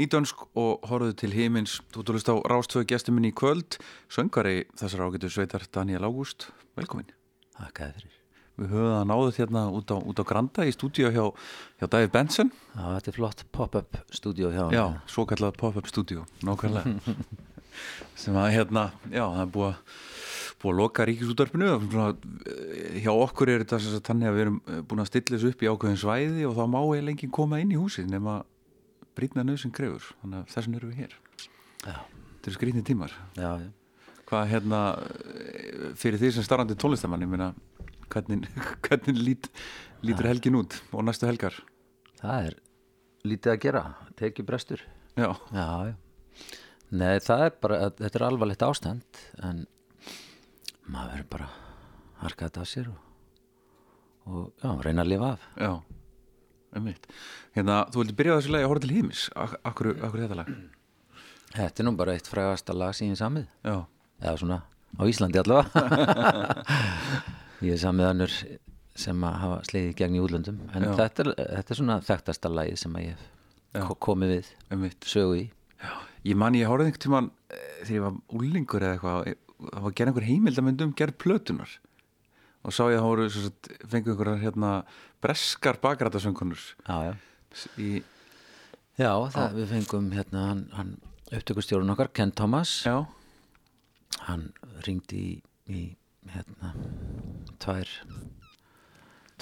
nýdönsk og horfðu til hímins. Þú túlist á Rástvöðu gestur minni í kvöld, söngari þessar ágætu sveitar Daniel Ágúst. Velkomin. Takk að fyrir. Við höfum það náðuð hérna út á, út á Granda í stúdíu hjá, hjá David Benson. Já, þetta er flott pop-up stúdíu hjá hann. Já, svo kallað pop-up stúdíu, nákvæmlega. Sem að hérna, já, það er búið að búið að loka ríkisúttarpinu hjá okkur er þetta þannig að við erum búin að stilla þessu upp í ákveðin svæði og þá má ég lengi koma inn í húsið nema brýtna nöðsinn krefur þannig að þessin eru við hér Já. þetta eru skrýtni tímar Já, já. hvað hérna fyrir því sem starrandi tónlistamann ég meina hvernig, hvernig lít, lítur helgin út og næstu helgar Það er lítið að gera, tekið brestur. Já. Nei, það er bara, þetta er alvarlegt ástand en maður verður bara að harka þetta af sér og, og já, reyna að lifa af. já, einmitt. Hérna, þú vildi byrja á þessu lagi að horfa til hímis Akkur, akkur þetta lag? Þetta er nú bara eitt frægasta lag síðan samið. Já, eða svona á Íslandi allavega. Ég er samið annur sem að hafa slegið í gegn í útlöndum. En Já. þetta er, þetta er svona þekktasta lagið sem að ég Já. hef ko- komið við einmitt. sögu í. Ég man ég horfði einhvern tímann eh, þegar ég var úlingur eða eitthvað eh, það var gerð einhver heimildamönd um gerð plötunar og sá ég að það voru fengu einhverjar hérna breskar bakrætasöngunur já, já. í, já það, við fengum hérna hann, hann upptökustjórun okkar, Ken Thomas. Já, hann ringdi í, í hérna tvær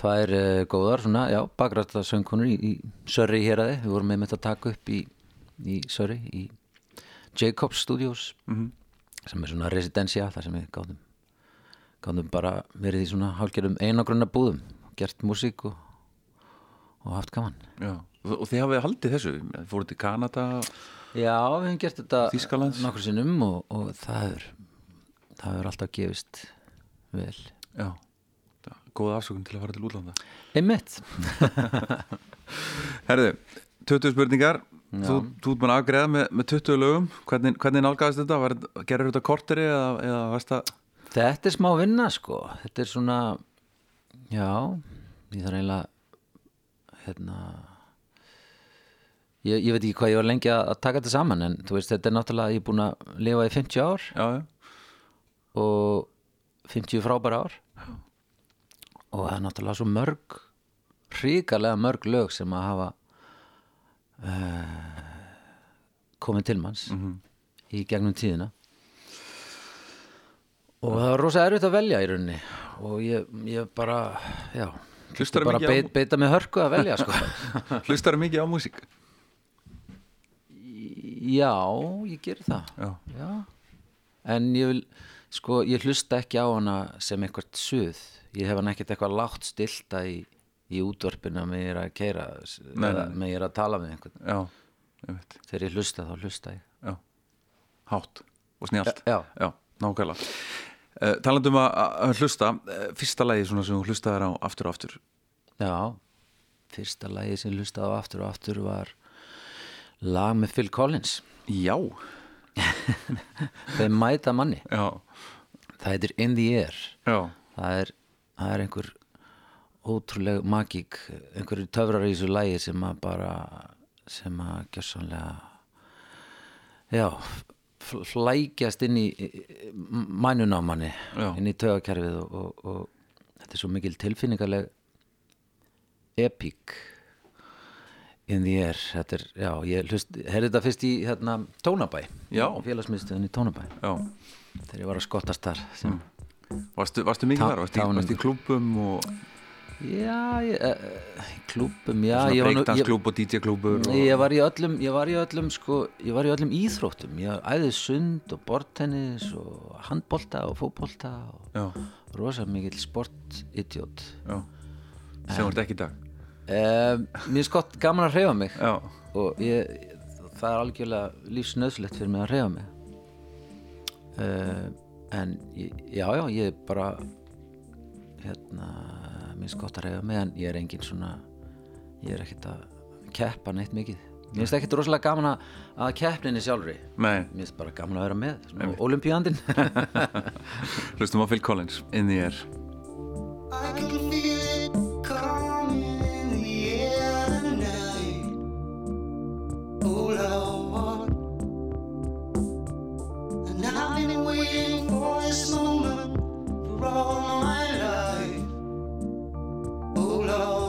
tvær uh, góðar svona, já, bakrættasöngunur í, í Surrey hér aði, við vorum með þetta að taka upp í, í Surrey í Jacobs Studios Mhm. sem er svona residencia þar sem við gáðum gáðum bara verið í svona hálfgerðum einagrunna búðum gert músík og, og haft gaman. Já og, þið hafið haldið þessu? Fóruð til Kanada Já, við hefum gert þetta nokkur sinnum og, og það er það hefur alltaf gefist vel. Já, góða afsökun til að fara til útlanda. Einmitt. Herðu, 20 spurningar. Þú, þú ert búin að afgreða með, með 20 lögum. Hvernig, hvernig nálgæðist þetta? Var, gerður þetta korteri eða, eða varst það Þetta er smá vinna sko. Þetta er svona Já, ég þarf eiginlega hérna ég, ég veit ekki hvað ég var lengi að, taka þetta saman en þú veist, þetta er náttúrulega ég er búin að lifa í 50 ár. Já, já, og 50 frábæra ár. Og það er náttúrulega svo mörg ríkarlega mörg lög sem að hafa uh, komið til manns í gegnum tíðina. Og það var rosa erfitt að velja í rauninni og ég, ég bara já, Hlustarðu bara mikið á- beit, beita mig hörku að velja sko. Hlustar mikið á músík? Já, ég ger það. Já, Já, en ég vil, sko, ég hlusta ekki á hana sem eitthvað suð. Ég hef hann ekkert eitthvað lágt stilta í, í útvarpinu með ég er að keira, með ég er að tala með einhvern. já, ég Þegar ég hlusta, þá hlusta ég. já, hátt og já nákvæmlega uh, talandum að, að hlusta uh, fyrsta svona sem þú hlustaðir á aftur og aftur Já, fyrsta lagi sem ég hlustaði á aftur og aftur var lag með Phil Collins. já, Þeir mæta manni. já, Það heitir In the Air. já Það er, það er einhver ótrúleg magík, einhverju töfrar í þessu lægi sem að bara, sem að gjössanlega, já, fl- flækjast inn í mænun á manni, Já. inn í tögakerfið og, og, og þetta er svo mikil tilfinningarleg epík in the air, þetta er, já, ég hlust, heyrði þetta fyrst í hérna Tónabæ, félagsmiðstöðin í Tónabæ, já. Þegar ég var að skottast þar sem varstu, varstu mikið þar, varstu, varstu í klúbum og Já, ég, uh, klúbum, já svona breakdance-klúb og DJ-klúbur og... ég var í öllum ég var í öllum sko, ég var í öllum íþróttum. Ég æði sund og bortennis og handbolta og fótbolta og já, rosa mikill sportidiot. Já. Sem voru ekki í dag. Um, Mér er skott gaman að hreyfa mig. Já, og ég, það er algjörlega lífsnöðslegt fyrir mig að hreyfa mig. Uh, en ég, já, já, ég er bara hérna mér finnst gott að reyða meðan ég er engin svona ég er ekkert að keppa neitt mikið. Mér finnst ekkert rosalega gaman að keppninni sjálfri. Nei. mér finnst bara gaman að vera með olimpíandin Hlustum á Phil Collins In the Air. I can feel it coming in the air tonight. All I want. And I've been waiting for this moment For all my love.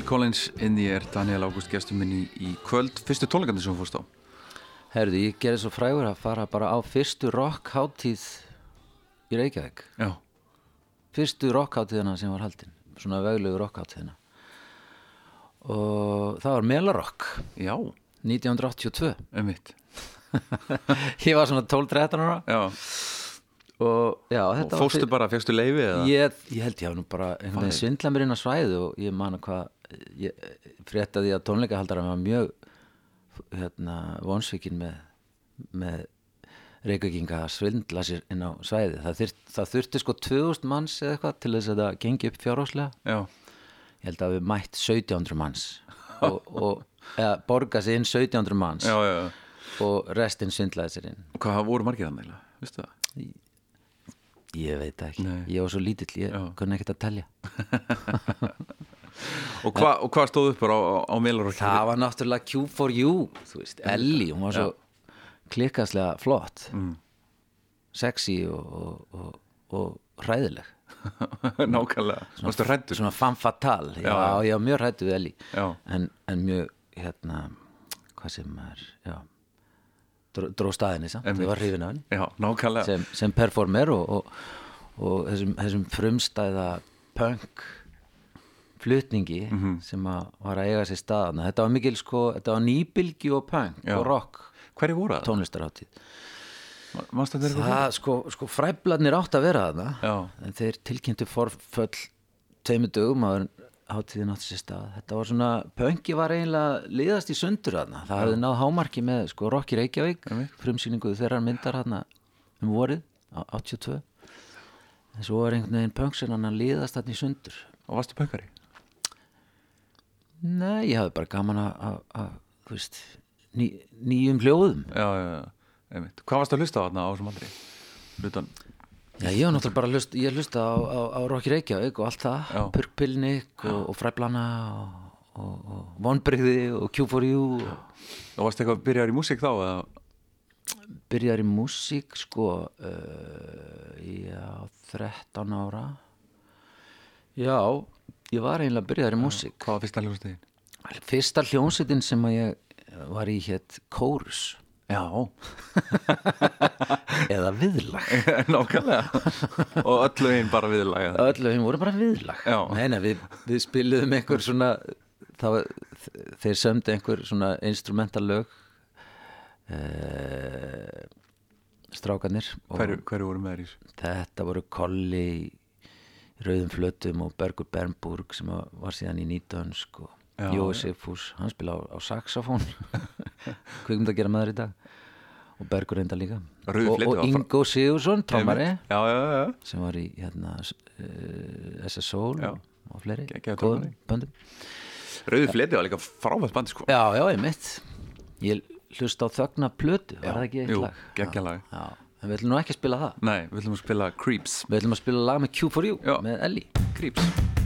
Phil Collins inn í er Daniel Ágúst gestuminn í kvöld. Fyrstu tónleikandi sem fórst á? Herði, ég gerði svo frægur að fara bara á fyrstu rockháttíð í Reykjavík. Já. fyrstu rockháttíðina sem var haldinn svona vöglegu rockháttíðina og það var Melarokk 1982 Emitt Ég var svona 12-13 ára. Já. Og, já, og fórstu bara, fegstu leiði? Ég, ég held ég að nú bara svindla mér inn á svæðu og ég man að hvað fréttaði að tónleikahaldara var mjög hérna, vonsvíkin með, með reykaginga að svindla sér inn á svæði það, þyrt, það þurfti sko 2000 manns eða eitthvað til þess að það gengi upp fjárháslega ég held að við mætt 1700 manns og, og eða, borga sér inn 1700 manns já, já, já. og restinn svindlaði sér inn og hvað voru margir þannig? Vistu það? Í Ég veit ekki, Nei. ég var svo lítill, ég kunni ekkert að tellja og hvað hva stóð uppur á, á Miller það var náttúrulega Q4U þú veist, Ellie, hún var svo ja. klikastlega flott. Mm. sexy og, og, og, og ræðileg nákvæmlega, svona, svona, svona fanfatal já, já, já, mjög rættu við Ellie. En, en mjög, hérna hvað sem er, já dróð staðinni, það var hrifin af henni. Sem, sem performer og þessum, þessum frumstæða punk flutningi Mhm. sem að var að eiga sér staðana þetta var mikil sko, þetta var nýbylgi og punk Já. og rock hverju voru það? eitthvað? það sko, sko fræblarnir átt að vera þarna Já. en þeir tilkynntu forföll tveimur dögum að hátíðin átti sér stað þetta var svona, pönki var eiginlega liðast í sundur þarna, það hafði náð hámarki með sko Rocky Reykjavík frumsýningu þeirra myndar þarna um vorið á 82 en svo var einhvern veginn pönksin hann að liðast þarna í sundur og varstu pökkari? Nei, ég hafði bara gaman að, ný, nýjum hljóðum já, já, já, einmitt hvað varstu að hlusta á þarna á þessum aldri? Hlutan, Já, ég var náttúrulega bara að hlusta, ég hlusta á, á, á Rocky Reykjavík og allt það. Purkpilnik og, og Fræblana og, og, og Vonbrigði og Q4U og og varstu eitthvað að byrja í músík þá? Eða? byrjar í músík sko uh, já, 13 ára Já, ég var eiginlega byrjar í músík. Hvað var fyrsta hljóðstegin? Fyrsta hljónsettin sem að ég var í hétt Kórus. Já, eða Viðlag. Nákvæmlega. Og öllu einn bara viðlaga Öllu þeim voru bara viðlag. Já. Nei, nei, við, við spiluðum einhver svona það var, þeir sömdu einhver svona instrumental lög uh, strákanir hverju, hverju voru með þér þetta voru Kolli í Rauðum Flötum og Bergur Bernburg sem var síðan í Nýtönsk og Jói Sigfús, hann spila á, á saxofón. Kvikum að gera maður í dag. Og Bergur reynda líka. Og, og Ingo Sigursson, trommari. Já, já, já, já. sem var í hérna, uh, SS Soul Já. og, Geggjaður góðum böndum. Rauði fleti var líka frávægt bandi sko. Já, já, ég mitt Ég hlusta á þögna plötu, var það ekki eitt jú, lag? geggjað lag. En við ætlum nú ekki að spila það. Nei, við ætlum að spila Creeps. Við ætlum að spila lag með Q4U Já. með Ellie. Creeps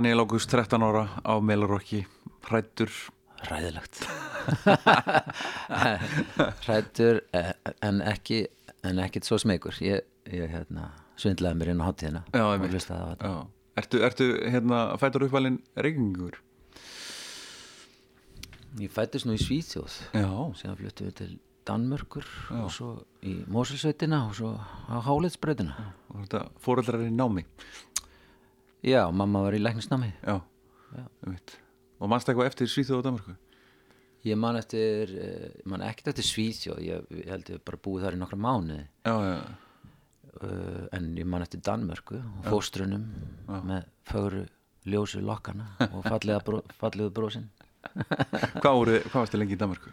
Daniel August, 13 ára á Melarokki hrættur Ræðilegt Rættur en ekki en ekkit svo smegur ég, ég hérna, svindlaði mér inn á hátíðina Já, og Já. Ertu, ertu hérna, fættur uppvalinn reykingur? Ég fættist nú í Svíþjóð. Já, síðan fluttum við til Danmörkur og svo í Moselsveitina og svo á Hálitsbreytina og þetta fóreldrar í námi Já, mamma var í læknisnámi. Já, einmitt. Og mannst eitthvað eftir Svíþjóð og Danmarku? Ég man eftir, eh, ég man ekkert eftir Svíþjóð ég, ég held ég bara búið þar í nokkra mánuði. Já, já, uh, en ég man eftir Danmörku og fóstrunum með fögru ljósu lokkana og bró, fallegu brósin Hvað, voru, hvað varstu lengi í Danmarku?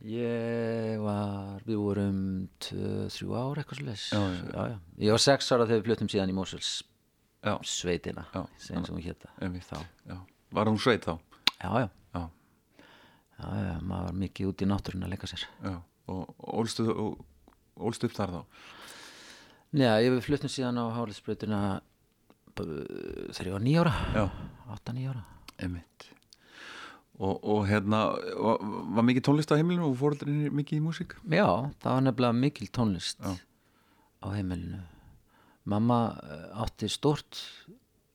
Ég var, við vorum tvö, þrjú ár eitthvað Já, já, já. já. Ég var sex ára þegar við fluttum síðan í Mosels Já, sveitina, Já, sem hún já. Var hún sveit þá? Já, já, Já, já, já, maður var mikið út í náttúrun að leika sér. Já Og ólstu, ólstu upp þar þá? Já, ég við fluttum síðan á Hálisbreytuna þegar ég var nýjára Já, átta nýjára einmitt. Og, og hérna, var, var mikið tónlist á heimilinu og fóreldrinni mikið í músík? Já, það var nefnilega mikil tónlist Já. á heimilinu Mamma eh, átti stórt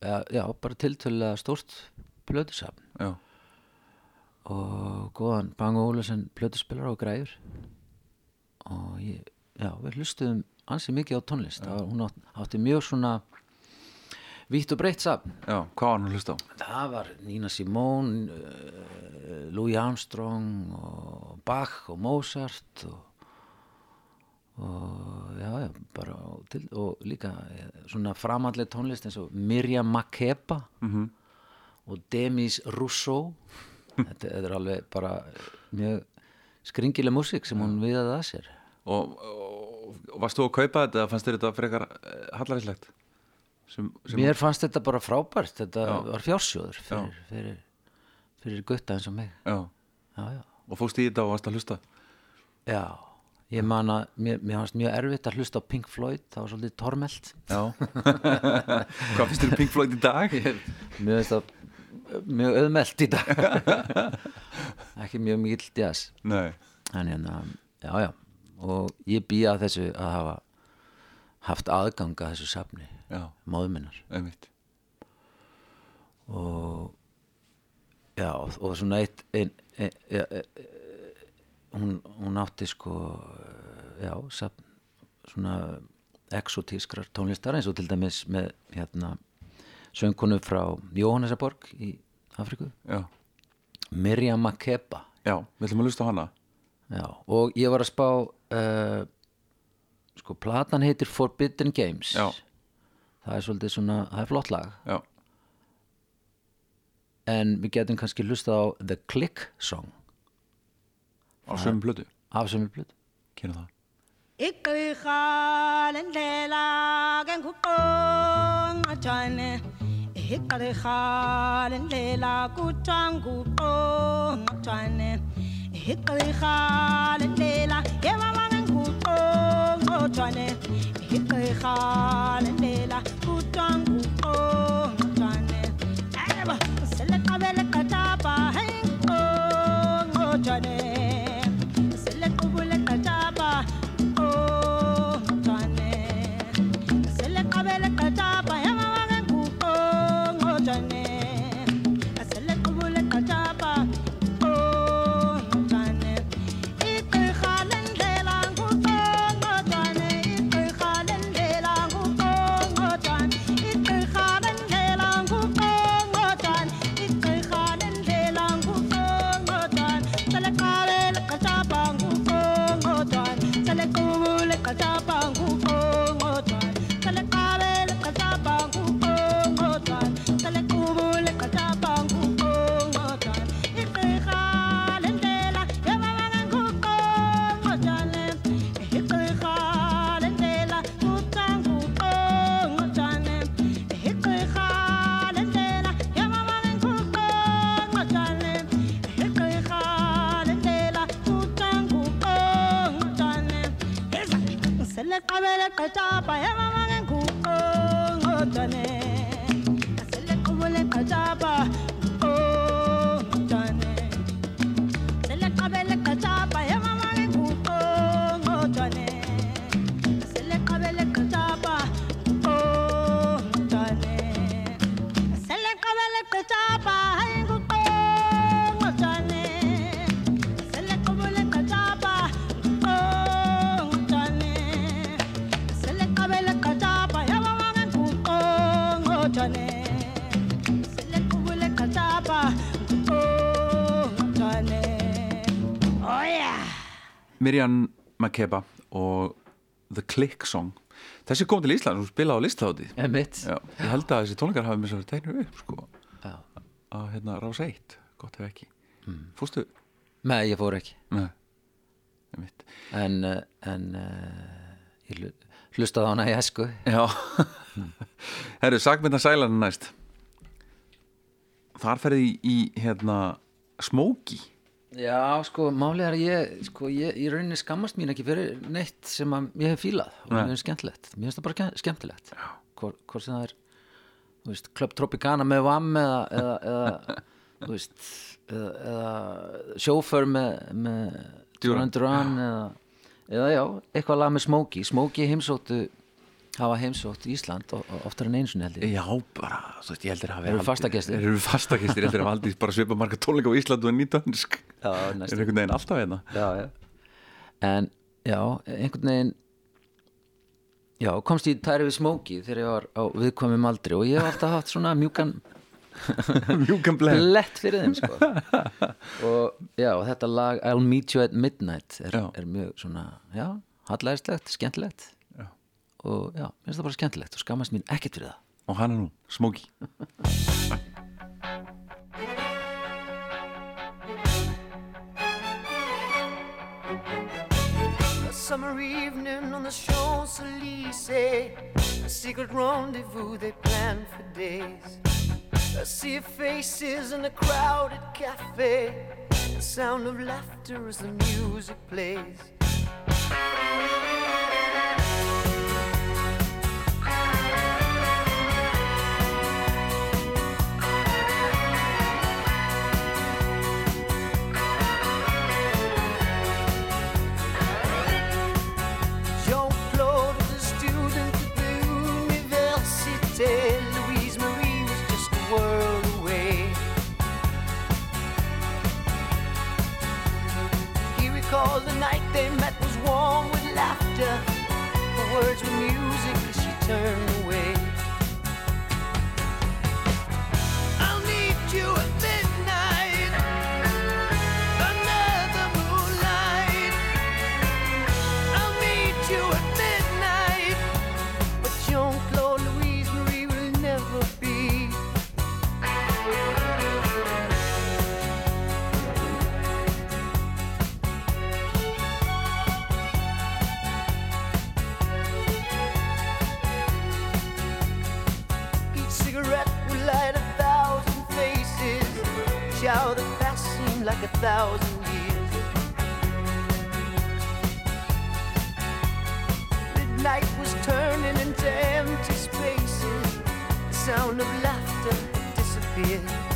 já, já bara tiltölulega stórt plötusafn. Og góðan Bang Ólusen plötuspilar og græður og ég, já, við hlustuðum ansi mikið á tónlist. Var, hún átti, átti mjög svona vítt og breytt safn. Já, hvað var hann að hlusta á? það var Nina Simone uh, Louis Armstrong og Bach og Mozart og, og já, já, bara og, til, og líka eh, svona framhandlega tónlist eins og Miriam Makeba -hmm. og Demis Rousseau. Þetta, þetta er alveg bara mjög skringileg músík sem hún viðaði að sér. Og, og, og varst þú að kaupa þetta eða fannst þér þetta frekar uh, hallaríslegt? Sem, sem mér fannst þetta bara frábært. Þetta Já. var fjársjóður fyrir, fyrir, fyrir gutta eins og mig. Já, já, og fórst í þetta og varst að hlusta? Já, ég man að mér, mér fannst mjög erfitt að hlusta á Pink Floyd það var svolítið tormelt. Já. Hvað finnst þér um Pink Floyd í dag? Mér finnst það mjög auðmelt í dag. Ekki mjög mikill jazz. Nei, en hérna, já já. Og ég býja þessu að hafa haft aðganga þessu safni einmitt. Og já, og svona eitt ein, ein, ein, hún, hún átti sko já, safn svona exotískrar tónlistar eins og til dæmis með hérna söngkonu frá Jóhannesaborg í Afriku Já, Miriam Makeba. Já, við ætlum að hlusta á hana. Já, og ég var að spá uh, sko platan heitir Forbidden Games. Já. það er svolítið svona, það er flott lag. Já, en við getum kannski hlustað á The Click Song á sömum blödu af sem við blut Kynna það igqirha lendlela ke nguqongqathane igqirha lendlela kuthiwa nguqongqathane igqirha lendlela yemama ke nguqongqathane igqirha lendlela kuthiwa nguqongqathane ayeba seleqabele qatapa hey nguqongqathane selequbule Miriam Makeba og The Click Song. Þessi kom til Ísland og spilaði á Já, ég held að þessi tónleikar hafi með svo tegnur upp sko, að hérna rás eitt gott ef ekki. Mm. fústu? Nei, ég fór ekki. Nei, En, uh, en uh, ég hlu- hlustaði á hana í esku Já. Herru, sagmynda sælan næst. Þar ferði í, í hérna Smóki Já, sko, málið er að ég, sko, ég í rauninni skammast mín ekki fyrir neitt sem að ég hef fílað. Og Nei. mér finnst skemmtilegt, mér finnst það bara ske- skemmtilegt. Hvort hvor sem það er þú veist, Club Tropicana með VAM eða, eða, eða þú veist eða, eða sjóför með, með Duran. Duran eða, eða já, eitthvað lag með Smokey. Smokey heimsóttu hafa heimsótt Ísland og, og oftar en sinni held ég. Já, bara, þú veist, ég heldur að hafi Eru haldið- fastagestir? Eru fastagestir, ég heldur að hafa aldrei bara svipa marga tónleika á Íslandu en nýtönsk Já, Er einhvern veginn alltaf hérna? Já, já. en já, einhvern veginn já, komst ég í tæri við Smokey þegar ég var á viðkomum aldri og ég hef alltaf haft svona mjúkan Mjúkan blett. Fyrir þeim sko. og já, og þetta lag I'll meet you at midnight er, er mjög svona, já, hallæðislegt skemmtilegt. Og já, mér finnst það bara skemmtilegt og skammast mín ekkert fyrir það. Og hann er nú, Smóki summer evening on the Champs-Élysées A secret rendezvous they planned for days. I see faces in a crowded cafe. The sound of laughter as the music plays words were music as she turned like a thousand years. Midnight was turning into empty spaces. The sound of laughter disappeared.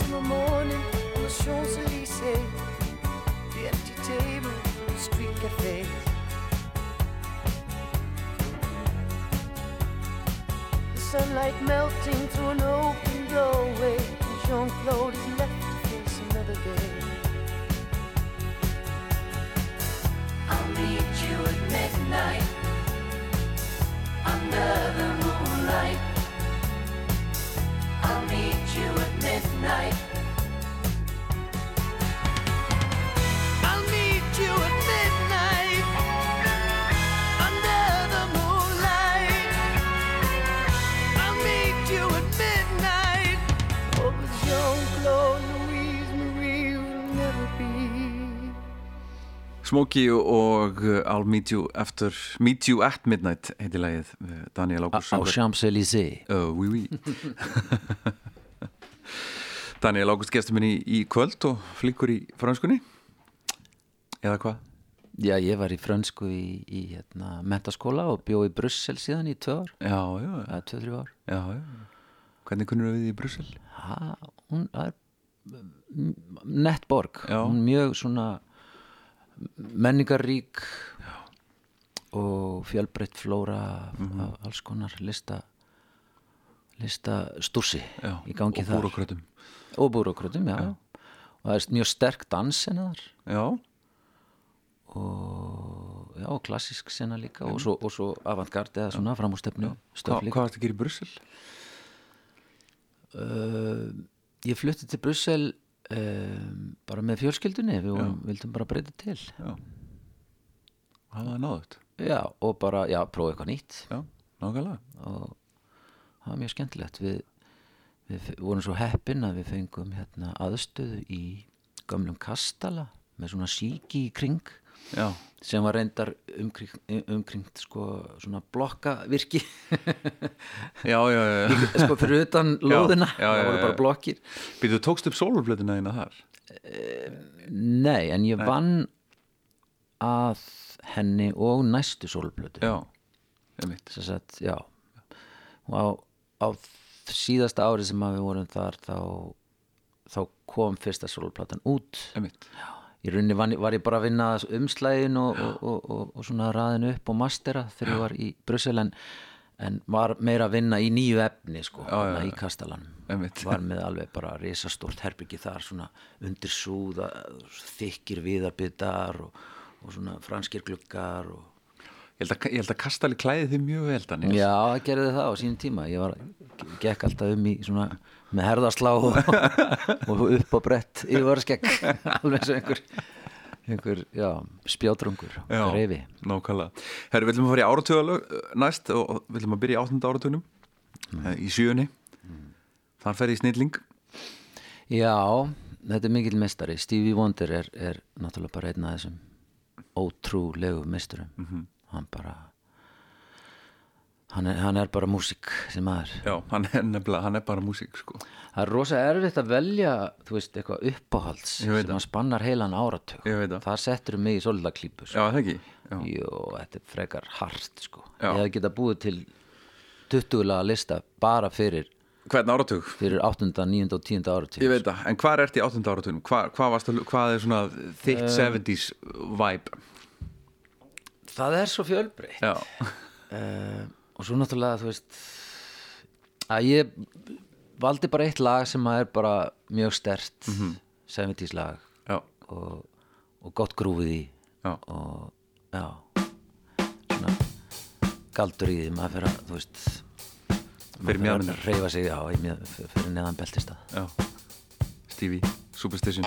Summer morning on the Champs-Élysées The empty table, the street cafes The sunlight melting through an open doorway. And Jean-Claude is left to face another day. I'll meet you at midnight Under the Smóki og uh, I'll meet you after Meet you at midnight heiti lagið uh, Daniel á Ágúst söngvari. Champs-Élysées Uh, oui, oui. Daniel Ágúst gestur minni í, kvöld og flinkur í franskunni eða hvað? Já, ég var í frönsku í, í hérna, mentaskóla og bjó í Brussel síðan í tvö ár, Já, já, eða tvö, ár. já, já. Hvernig kunnur við í Brussel? Ha, hún er m- nettborg, Já. hún er mjög svona menningarrík og fjölbreytt flóra Mhm. af alls konar lista lista stúrsi Já, í gangi og þar. búrókrötum og búrókrötum, já. og það er mjög sterk þar. Já, og, já, og klassisk sena líka og svo, og svo avantgarde eða svona framústefnu Hva, hvað varst að gera í Brussel? uh, ég flutti til Brussel uh, bara með fjölskyldunni við vorum, vildum bara breyta til. Já. Var það náðut? já, og bara, já, prófa eitthvað nýtt. Já, nákvæmlega. Og það var mjög skemmtilegt. Við, við vorum svo heppin að við fengum hérna aðstöðu í gömlum kastala með svona síki í kring Já, sem var reyndar umkring, umkringt sko svona blokkavirki. Já, já, já, já. sko fyrir utan lóðina já, já, það voru já, bara já. blokkir. Býtu, tókst upp sóluflötuna þína þar? nei, en ég vann að henni og næstu sólblötu Já, einmitt. Sem sagt, já. Á, á síðasta ári sem við vorum þar þá, þá kom fyrsta sólplatan út. Einmitt í rauninni var, var ég bara að vinna að umslægin og, og, og, og, svona raðinu upp og mastera þegar ég var í Brussel en, en var meira að vinna í nýju efni sko, Já, já, í Einmitt. var með alveg bara risastórt herbyggi þar svona undir súða þykir viðarbyttar og, og svona franskir gluggar og Ég held að, ég held að kastali klæði þið mjög vel Daniel Já, það gerði það á sínum tíma. Ég var, gekk alltaf um í svona með herðaslá og, og upp á brett yfirvaraskegg alveg svo einhver einhver, já, spjátrungur Já, reyfi Herru, við ætlum að fara í áratöðalög næst og og við ætlum að byrja í áttunda áratögnum í sjöunni. Þar fer í snilling. Já, þetta er mikill mestari Stevie Wonder er, er náttúrulega bara einn af þessum ótrúlegu mesturum hann bara hann er, hann er bara músík sem maður Já, hann er nefnilega, hann er bara músík sko Það er rosa erfitt að velja, þú veist, eitthvað uppáhalds sem það. að spannar heilan áratug. Það. Það settur mig í svolítið klípu. Já, það ekki Já, Jú, þetta er frekar hart, sko. Ég hef getað búið til 20 laga lista bara fyrir, hvern áratug? fyrir 8., 9. og 10. áratug. Ég veit það, en hvað ert í áttunda áratugnum? Hvað, hvað, hvað er svona þitt 70s vibe? Það er svo fjölbreytt. Já, Uh, og svo náttúrulega, þú veist, að ég valdi bara eitt lag sem að er bara mjög stert, 70s lag. Og, og gott grúfið í. já. Og já. Svona galdur í því maður fyrir að þú veist Fyrir mjöðmyndar. að reyfa sig já, í mjöð, fyrir neðan beltistað Já, Stevie, Superstition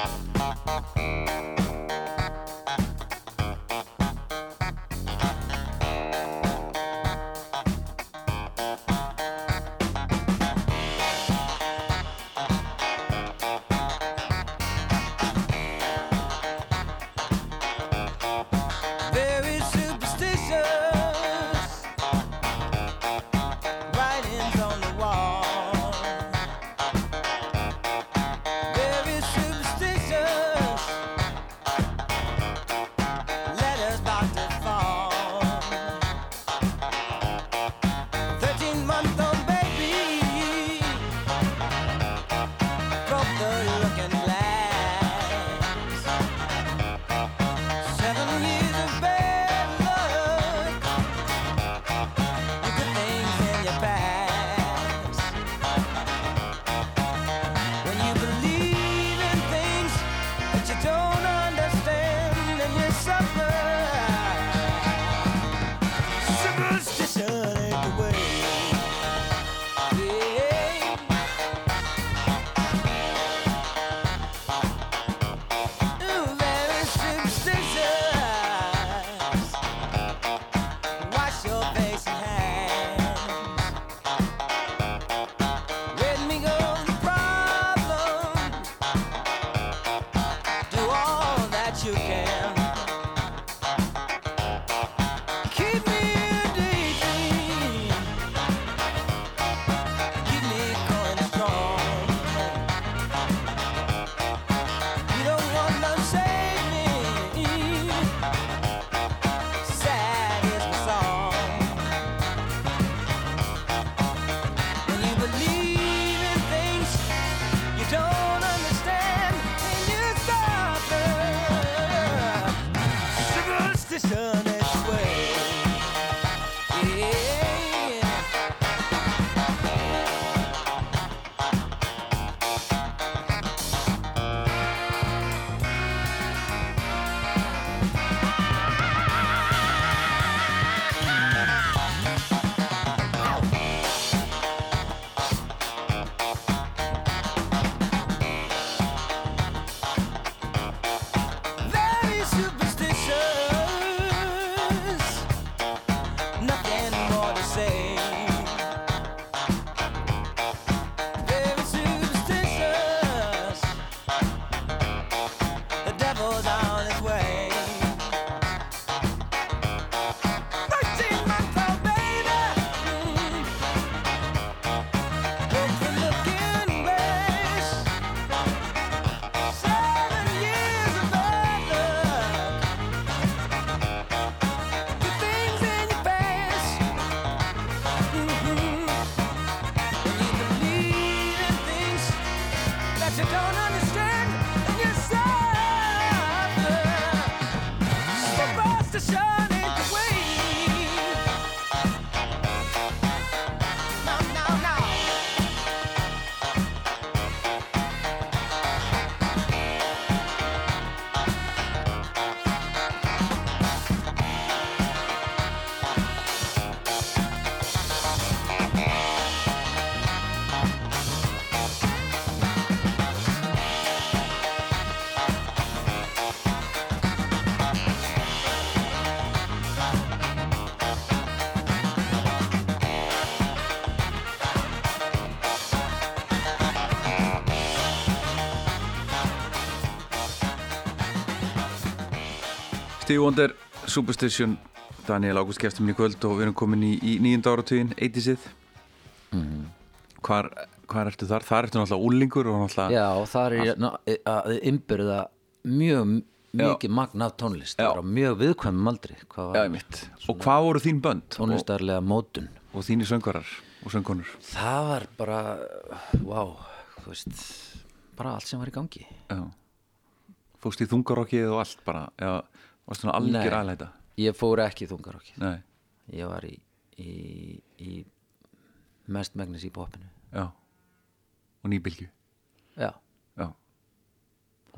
Steve Wonder, Superstation Daniel Ágúst gestum í kvöld og við erum komin í, í nýjunda áratugin, 80sið Mhm. hvar, hvar ertu þar? Þar ertu náttúrulega úlingur og náttúrulega Já, og það er ég ná- að innbyrða mjög mikið magna af tónlist Já. á mjög viðkvæmum hvað Já. Og hvað voru þín bönd? Og, tónlistarlega mótun og þínir söngvarar og söngkonur? það var bara wow, þú veist bara allt sem var í gangi Já. Fóst í þungarokkið og allt bara? Varst algjör Nei. aðlæta? ég fór ekki þungarokki Nei, ég var í, í, í mest megnis í popinu já. Og nýbylgju? já Já.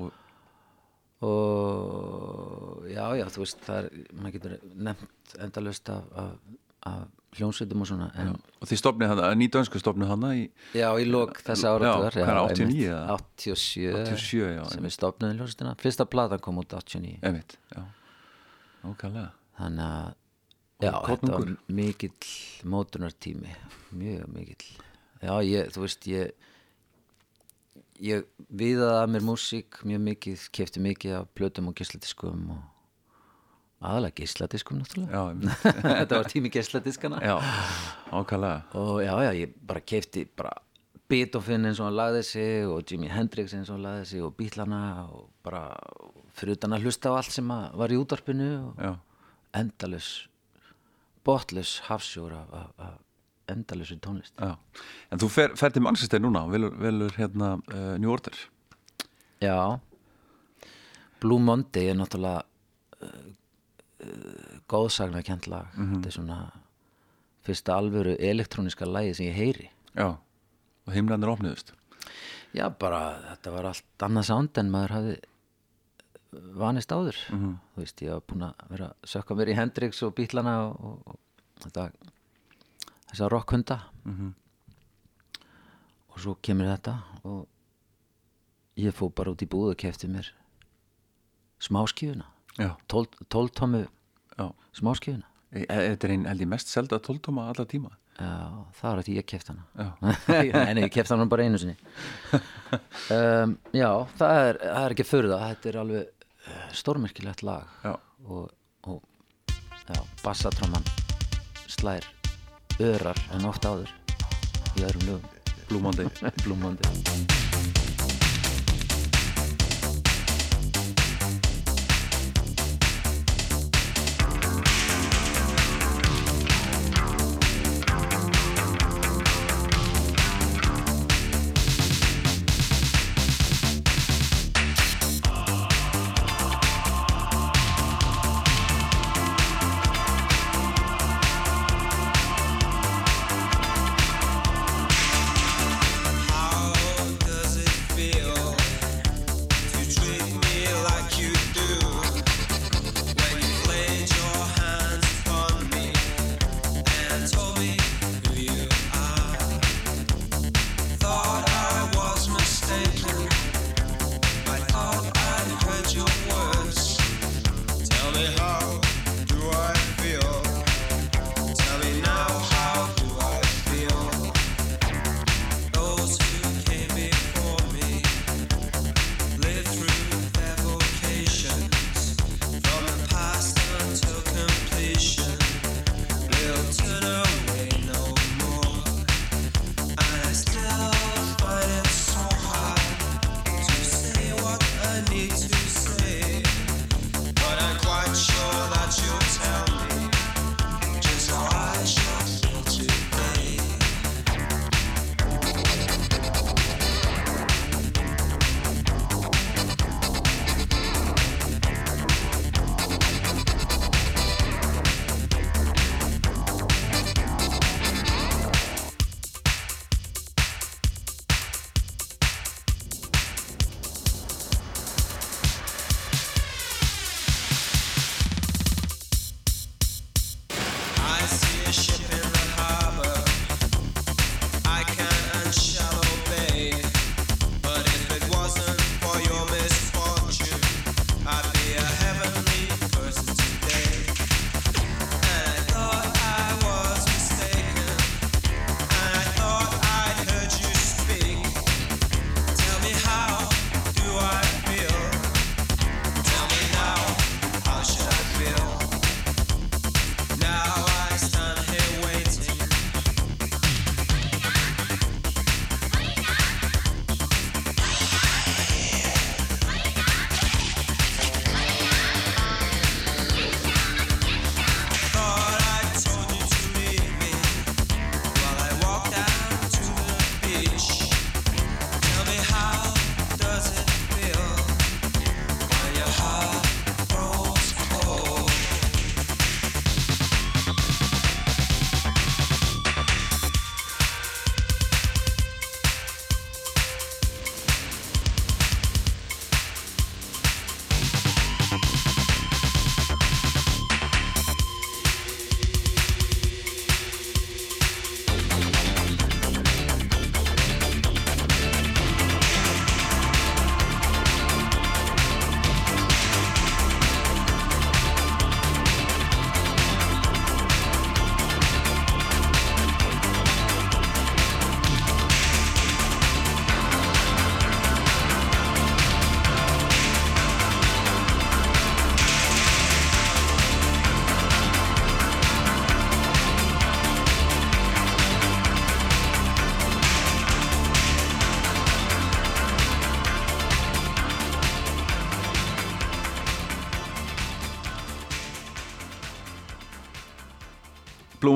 Og, og já, já, þú veist það er, maður getur nefnt endalust af, af, af hljónsveitum og svona en, og þið stopnið hana, nýdönsku stopnið hana í já, í lók þessa áratugar Já, hvað er, 89 einmitt, eða? 87, 87, já, sem við stopnaði hljónsveitina fyrsta platan kom út 89 Einmitt, já. Ókvæðlega. þannig að já, þetta var mikill mótunartími mjög mikill já, ég, þú veist, ég ég viðaði að mér músík mjög mikið, kefti mikið af plötum og gísladiskum og aðalega gísladiskum náttúrulega Já, þetta var tími gísladiskana já, ókvæðlega. og já, já, ég bara kefti bara Beethoven eins og hann lagði sig og Jimi Hendrix eins og hann lagði sig og Bílana og bara fyrir utan að hlusta á allt sem var í útvarpinu og endalus botless hafsjór af, af, af endalusu tónlist já. En þú fer, fer til Manchester núna og velur, velur hérna uh, New Order. já Blue Monday er náttúrulega uh, uh, góðsagna kent lag þetta er svona fyrsta alvöru elektróniska lagi sem ég heyri Já. Og himlanir opniðust. já bara þetta var allt annað sound en maður hafði vanist áður. Þú veist ég var búin að vera að sökka mér í Hendrix og Bílana og, og, og þetta þessa rockhunda. Og svo kemur þetta og ég fór bara út í búð og kefti mér smáskífuna. Já. tóltómu Já. smáskífuna. E, e, þetta er einn held ég mest selda tóltóma alla tíma. Já, það var að ég kefti hana. Nei, ég kefti hana bara einu sinni. Um, Já, það er, það er ekki fyrir það Þetta er alveg stórmerkilegt lag Já. og, og já, bassatróman slær örar en oft áður í öðrum lögum Blue Monday. Blúmandi How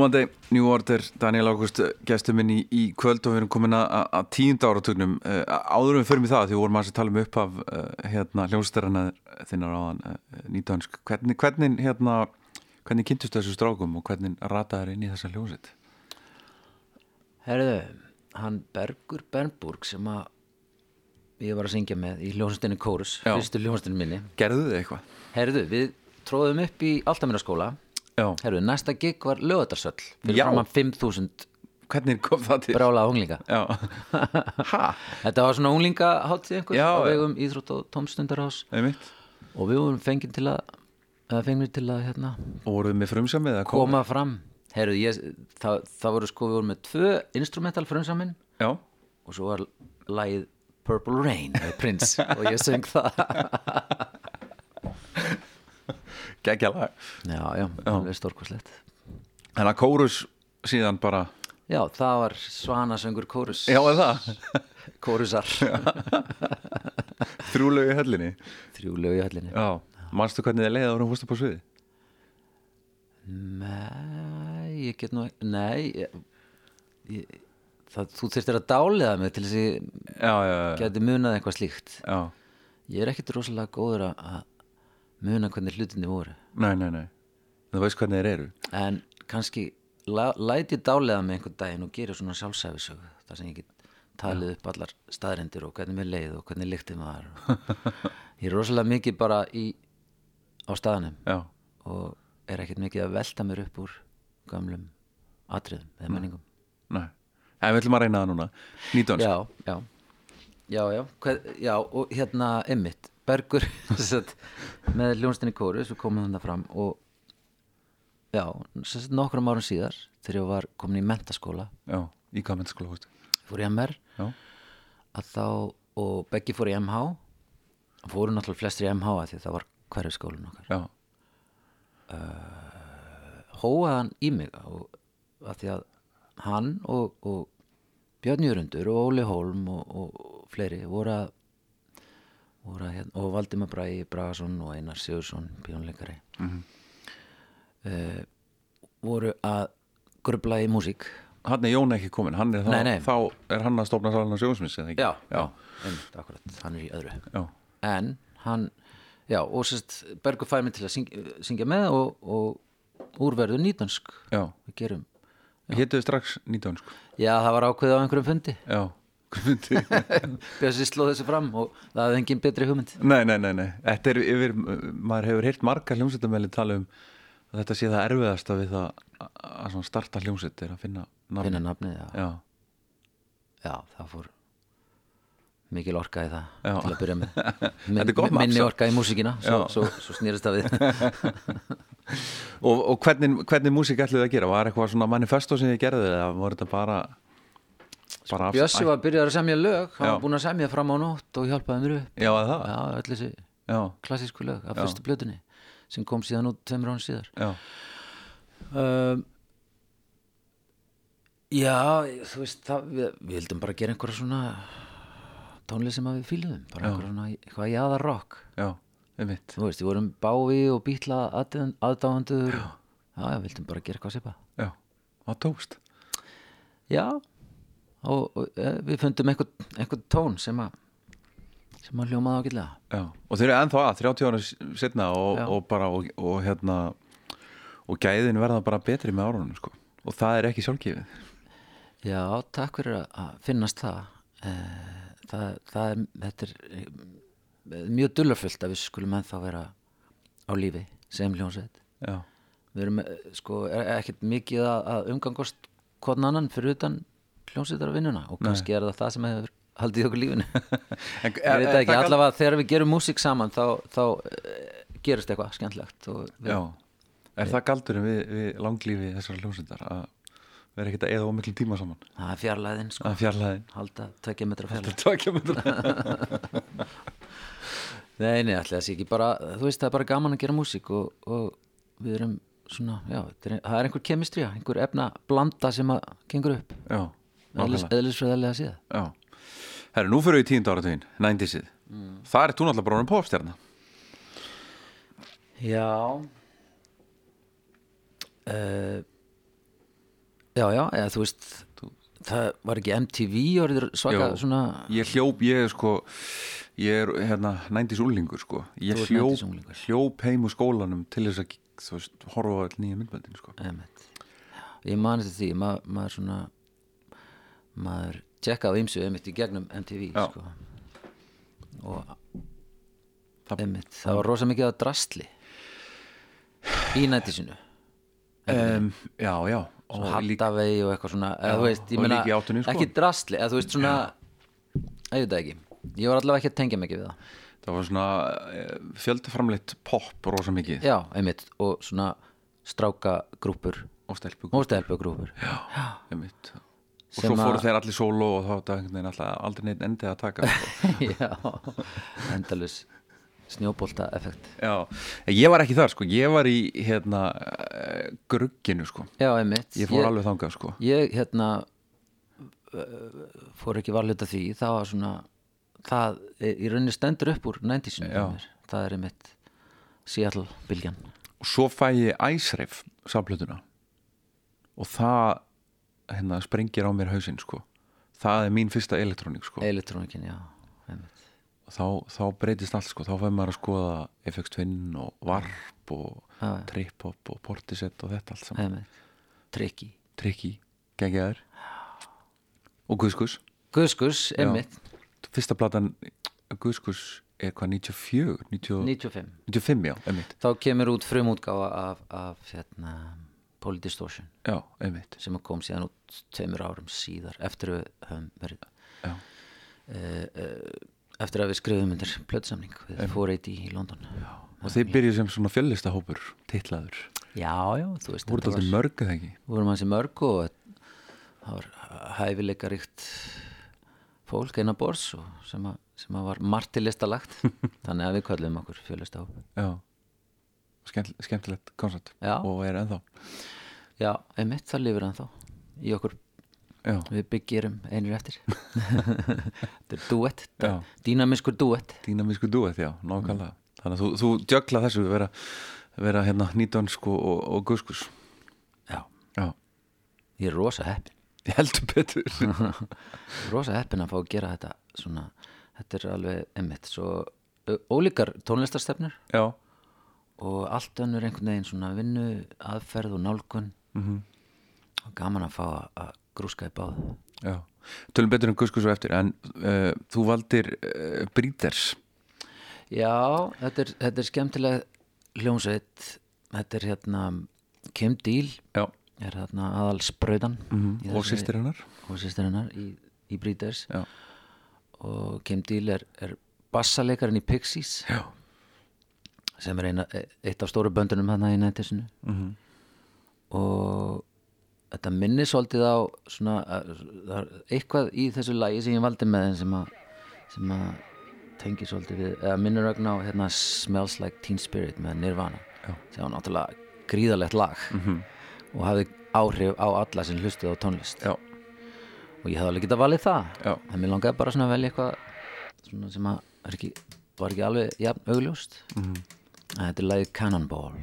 Blue Monday, New Order, Daniel Ágúst gestur minn í, í kvöld og við erum komin að, tíunda áratugnum. Uh, áður en við förum í það því vorum að tala um upp af uh, hérna, hljónstærana þinnar áðan uh, nýtönsk hvernig, hvernig, hérna, hvernig kynntust þessu strákum og hvernig rataður inn í þessa hljónsitt Herðu, hann Bergur Bernburg sem að ég var að syngja með í hljónstinu Kórus, fyrstu hljónstinu minni. Gerðu þið eitthvað? Herðu, við tróðum upp í Altamiraskóla Já, Herðu, næsta gig var lögatarsöll fyrir Já. framan 5.000 hvernig kom það til? brjálaða unglinga. Þetta var svona Já, á vegum Íþrótt og Tómstundarhás og við vorum fengið til að fengið til að hérna, Og voruð með frumsamið að koma fram. Herðu, ég, það, það voru sko, við vorum með tvö instrumental frumsamin. Já, og svo var lagið Purple Rain Prince og ég söng það geggja lag. Já, já, alveg stórkoslegt Þannig að kórus síðan bara Já, það var Svanasöngur Kórus. Já, er það? Kórusar. Þrjúlegu í höllinni? Þrjú lög í höllinni. Já, manstu hvernig þið leiði árum fórstu på sviði? Nei, ég get nú Nei ég, ég, það, Þú þurftir að dáliða mig til þess að ég geti munað eitthvað slíkt. Já. Ég er ekkit rosalega góður að muna hvernig hlutinni voru. Nei, nei, nei. Þú veist hvernig þeir eru. En kannski la, læt ég dáliða mig einhvern daginn og gera svona sjálfsæfisögu þar sem ég get talið upp allar staðrendir og hvernig mér leið og hvernig líktið maður ég er rosalega mikið bara í á staðanum Já, og er ekkert mikið að velta mér upp úr gamlum atriðum eða menningum. Nei. En við ætlum að reyna það núna. Nýtönsk já, já. Já, já, Hver, já og hérna Emmitt, Bergur sem með ljónstinni kóru svo komum þetta fram og já, sem sagt, nokkrum árum síðar þegar ég var komin í mentaskóla Já, í hvað mennskóla fórstu fór í MR þá, og Beggi fór í MH fóru náttúrulega flestir í MH því það var hverju skólinn okkar. Já, hóaði hann í mig og að því að hann og, og Björn Jörundur og Óli Hólm og, og fleiri voru að hérna, og Valdimar Bragi Bragason og Einar Sigursson pjónleikari mm voru að grubla í músík. Hann er Jón ekki komin hann er þá, Nei, nei. þá er hann að stofna salana sjóðsmins eða ekki? já, já, einmitt, akkurat, hann er í öðru. Já, en hann já, og sérst Bergur fær mig til að syngja, syngja með og, og úrverðu nýtönsk. Já. við gerum Hétuðu strax nýtönsk. Já, það var ákveðið á einhverjum fundi. Já, Bjössi slóð þessu fram og það hefði engin betri hugmynd. Nei, nei, nei, nei. Þetta er yfir, maður hefur heyrt margar hljómsveitamæli tala um að þetta sé það erfiðasta við það að- starta hljómsveit er að finna nafn finna nafnið, já. Já, já, það fór mikil orka í það Já. til að byrja með. Er gott minni orka í músíkina svo, svo, svo snýrist það við. Og, og hvernig, hvernig músík ætluðu að gera? Var eitthvað svona manifesto sem þið gerðu eða voru þetta bara af- Bjössi var byrjað að semja lög. Hann Já. var búin að semja fram á nótt og hjálpaði mér upp. Já, að það? já, öll þessi Já, klassísku lög af fyrstu blötunni sem kom síðan út tveimur án síðar. Já, um, Já, þú veist það, við, við vildum bara gera einhverja svona tónlið sem að við fíluðum bara einhverja svona, eitthvað jaða rock já, einmitt. Þú veist, við vorum bávi og bítla aðdáðandur já, já, við vildum bara gera eitthvað sépa Já, það tókst. Já, og, og við fundum einhvern tón sem að sem að hljómaði Já, og þeir eru ennþá að 30 ára setna og, og bara og, og hérna og gæðin verða bara betri með árunum sko. og það er ekki sjálfgefið. Já, takk fyrir að- finnast það. Eh, það, það er þetta er eh, mjög dullarfullt að við skulum ennþá vera á lífi sem hljónsveit Já, við erum eh, sko er ekkert mikið að, að umgangast hvern annan fyrir utan hljónsveitar vinnuna og kannski er það það sem hefur haldið okkur lífinu. En- ég veit ekki, allavega þegar við gerum músík saman þá, þá eh, gerist eitthvað skemmtlegt við, já. Er það galdurinn við, við langlífi þessar hljómsveitar að vera ekkert að eða ómiklu tíma saman? Það er fjarlæðin sko, fjarlæðin halda tvekja metra fjarlæð Tvekja metra. Nei, nei, það sé ekki bara, þú veist, það er bara gaman að gera músík og, og við erum svona, já, það er einhver kemistrija, einhver efna blanda sem að gengur upp, Já, eðlis, nákvæmlega. eðlisfræðilega séð. Já, herru, nú fyrir við í tíundu áratugin 90-sið, það er þú náttúrulega bara um popstjarna Já, uh, já, já, eða þú veist það var ekki MTV orðið svaka Jú. svona? ég hljóp, ég er sko ég er hérna nændis úlingur sko. Ég Þú hljóp, 90s hljóp heim úr skólanum til þess að þú veist, horfa á nýja myndböndin sko. Einmitt. ég man eftir því ma maður svona maður tjekka á ymsu einmitt í gegnum MTV Já. sko. og einmitt, það var rosa mikið að drastli í nættisinu um, já, já. Og hattavegi og eitthvað svona Já, veist, og meina, áttunni, sko. ekki drastli eða veist svona, ég veit ekki. Ég var allavega ekki að tengja mikið við það. Það var svona eh, fjöldaframleitt pop rosa mikið. Já, einmitt, og svona strákagrúpur og stelpu og stelpugrúpur einmitt. Og svo fóru þeir allir solo og þá alltaf aldrei neitt endið að taka sko. já, endalus snjóbolta effekt já, ég var ekki þar sko. Ég var í hérna grugginu sko. Já, einmitt. Ég fór alveg þangað sko. ég hérna fór ekki varlega því. Það var svona það í rauninni stendur upp úr 90-sinu Já. það er einmitt Seattle bylgjan og svo fæ ég æsreif samplötuna og það hérna sprengir á mér hausinn sko. Það er mín fyrsta elektrónik sko. Elektrónikin, já og þá, þá breytist allt sko. Þá fæ maður að skoða FX Twin og Warp og. Trip-Hop og Portisett og þetta allt saman. Trikki Trikki, geggjaður. Og Guðskus Guðskus, einmitt, fyrsta platan Guðskus er hvað 94 90, 95 95 já, einmitt. Þá kemur út frumútgáfa af, af hérna, Polydistortion já, einmitt. Sem kom síðan út tveimur árum síðar eftir að við höfum verið já, eftir að við skrifum undir plötsamning við 480 í London. Já, og þið byrjuð sem svona fjöllista hópur titlaður, já, þú veist voru þetta þetta var- mörg eða ekki? Við vorum hansi mörg og það var hæfileika ríkt fólk eina bors sem, að, sem að var margt til listalagt þannig að við kvöllum okkur fjölista hóp já, skemmtilegt koncept Já. og er ennþá. Já, einmitt það lifir ennþá í okkur. Já, við byggjurum einir eftir. Þetta er duett Já. dýnamiskur duett dýnamísku duet, já, nákvæmlega. Þannig að þú, þú djögla þessu vera, vera hérna nýtönsk og, og, og guðskus já, já, ég er rosa heppin ég heldur betur. Rosa heppin að fá að gera þetta svona, þetta er alveg einmitt svo ólíkar tónlistarstefnur. Já, og allt önnur einhvern veginn svona vinnu aðferð og nálgun. Mhm. og gaman að fá að, grúska í báð. Já. Tölum betur um guðskus og eftir en uh, þú valdir uh, Breeders. Já, þetta er, þetta er skemmtileg hljómsveit. Þetta er hérna Kim Deal já, er hérna aðal spraudan mm og sýstir hennar. Og sýstir hennar í, í Breeders. Já, og Kim Deal er, er bassalekarinn í Pixies. Já, sem er eina, eitt af stóru böndunum hann í nættisinu Mhm. og þetta minnir svolítið á svona, að- eitthvað í þessu lagi sem ég valdi með sem að, sem að tengi svolítið við, eða minnir ögn á hérna, Smells Like Teen Spirit með Nirvana sem var náttúrulega gríðalegt lag Mhm. og hafði áhrif á alla sem hlustuð á tónlist já, og ég hafði alveg getað valið það Já. en mér langaði bara svona að velja eitthvað svona sem að er ekki, var ekki alveg jafn augljóst mm. -hmm. Þetta er lagið Cannonball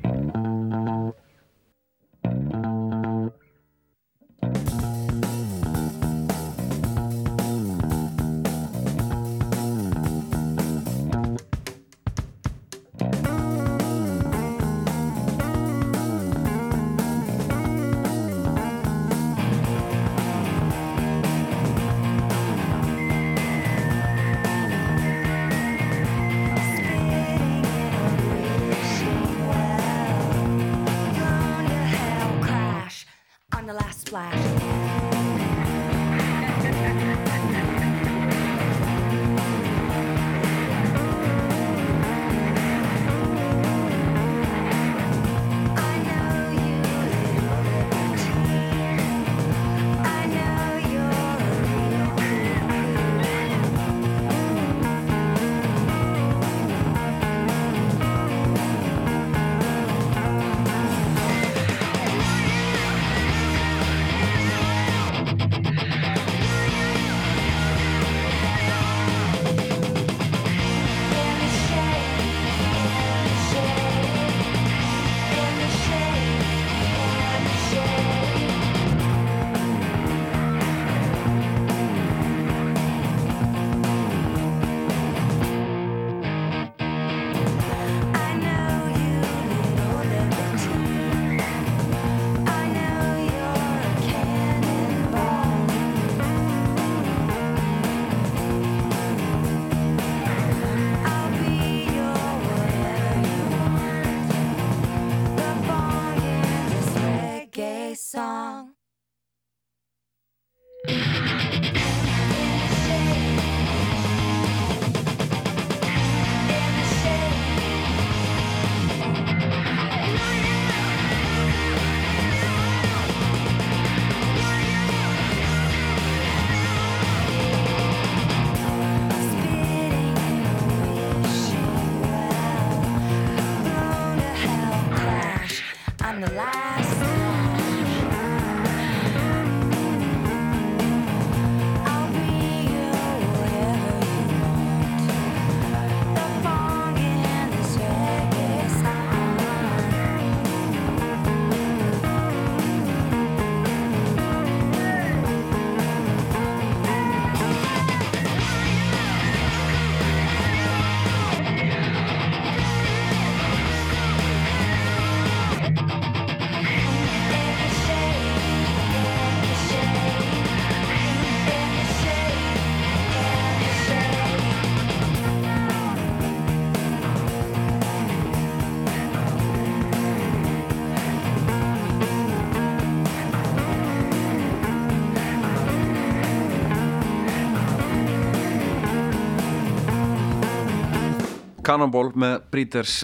Cannonball með Breeders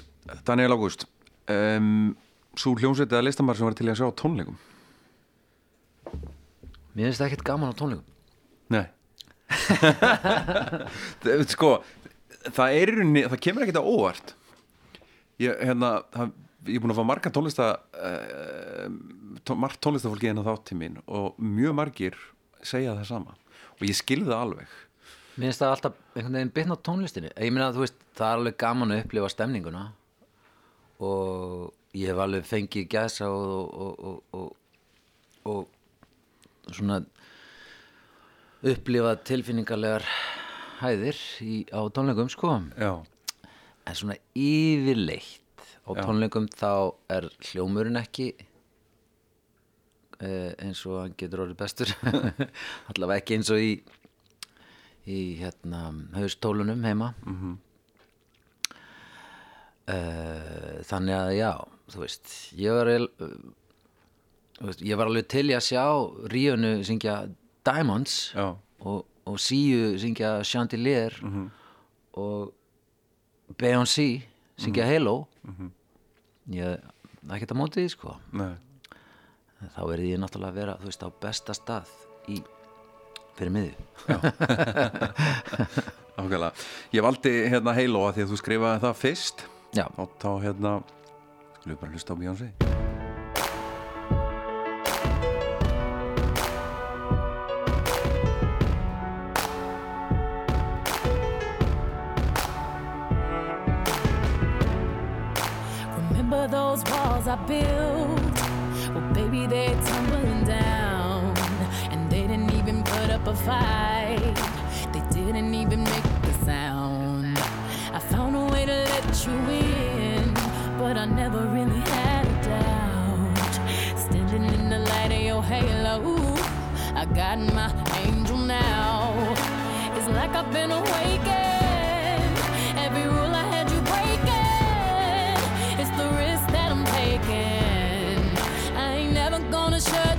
Daniel August. Um, Svo hljómsveit eða listamar sem var til að sjá á tónleikum? Mér finnst það ekkert gaman á tónleikum. Nei. Sko Það er í rauninni, það kemur ekkert á óvart. Ég, hérna það, Ég er búin að fá marga tónlista uh, tó, margt tónlistafólki en að þátt til mín og mjög margir segja það sama. Og ég skilði það alveg Mér finnst það alltaf einhvern veginn bitna á tónlistinni. Ég meina að þú veist, það er alveg gaman að upplifa stemninguna og ég hef alveg fengið gæsa og, og, og, og, og svona upplifað tilfinningarlegar hæðir í, á tónleikum sko. Já, en svona yfirleitt á Já. tónleikum þá er hljómurinn ekki eh, eins og hann getur orðið bestur. Allavega ekki eins og í í hérna haustólunum heima. Mm þannig að já þú veist ég var, veist, ég var alveg til að sjá Ríunu syngja Diamonds já, og, og Síu syngja Chandelier og Beyoncé syngja Halo. Ég ekki þetta mótið sko. Nei. Þá verði ég náttúrulega að vera þú veist á besta stað í fyrir miðju. Ákveðlega. Ég valdi hérna að því að þú skrifaði það fyrst. Já, og þá hérna við bara hlusta á Beyoncé fight. They didn't even make the sound. I found a way to let you in, but I never really had a doubt. Standing in the light of your halo, I got my angel now. It's like I've been awakened. Every rule I had you breaking. It's the risk that I'm taking. I ain't never gonna shut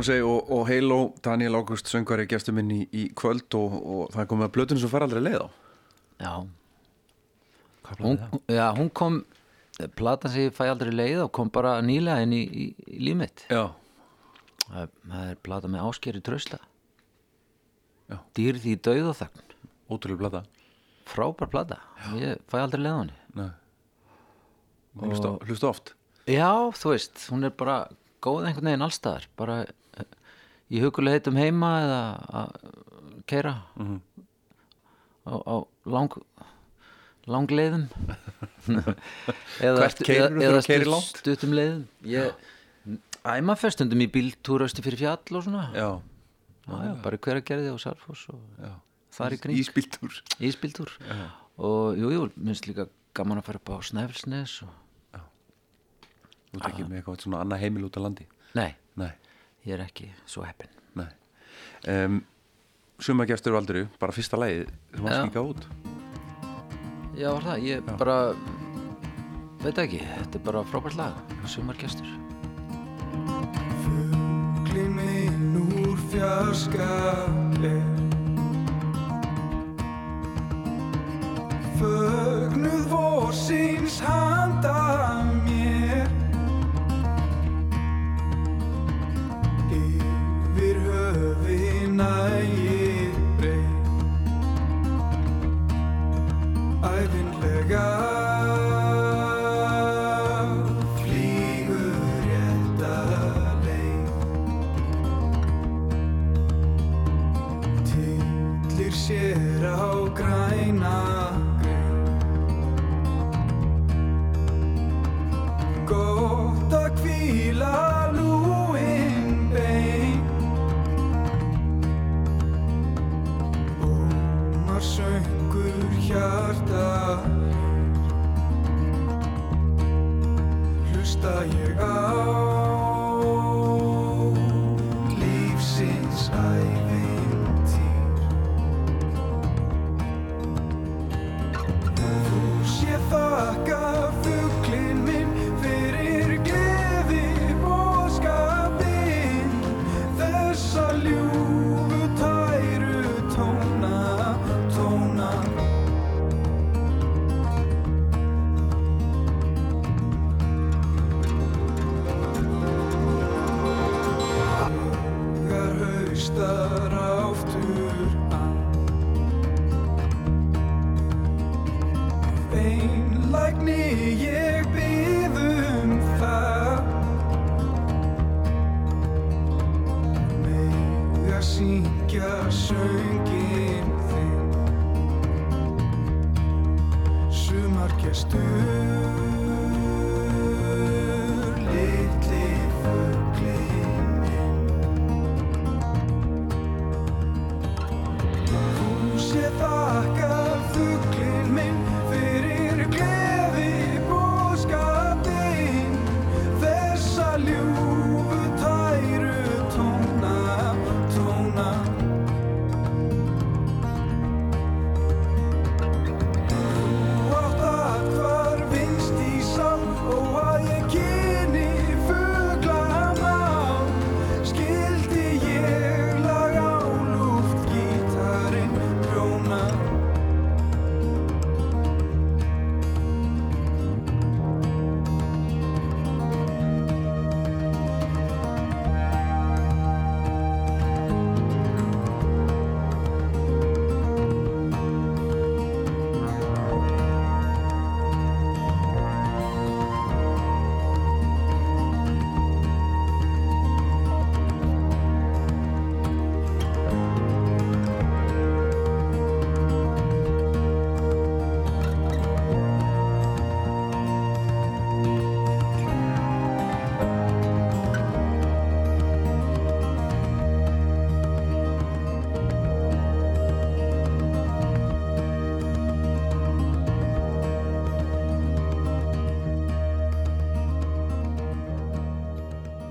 Beyoncé og, og Halo, Daniel August söngvari gestur minn í, í kvöld og, og það komið að blötunum sem fara aldrei leið á. Já, hún, já, hún kom platan sem ég fæ aldrei leið og kom bara nýlega inn í, í, í líf mitt. Já, það, það er plata með áskeri trösta Já. Dýrð í dauð og þögn. Ótrúlega plata. Frábær plata, ég fæ aldrei leið á henni. Nei. Hlusta, oft? Já, þú veist, hún er bara góð einhvern veginn allstaðar bara í huguleg heitum heima eða að keira Mhm. á, á lang langleiðum. Eða, eða langt? stuttum leiðum. Ég, æma fyrst stundum í bíltúrausti fyrir fjall og svona. Já, já, já, bara hver að gerði og Sarfoss og þar í kring. Íspíltúr Ísbíltúr. Og jú, jú, minnst líka gaman að fara upp á Snæfellsnes og... Þú ekki með eitthvað svona annað heimil út á landi? Nei, ég er ekki svo heppin um, Suma gestur aldrei, bara fyrsta lagið sem var Já. skika út. Já, var það, ég bara veit ekki, þetta er bara frábært lag sumargestur Fuglinn minn úr fjarska er Fögnuð vorsins handa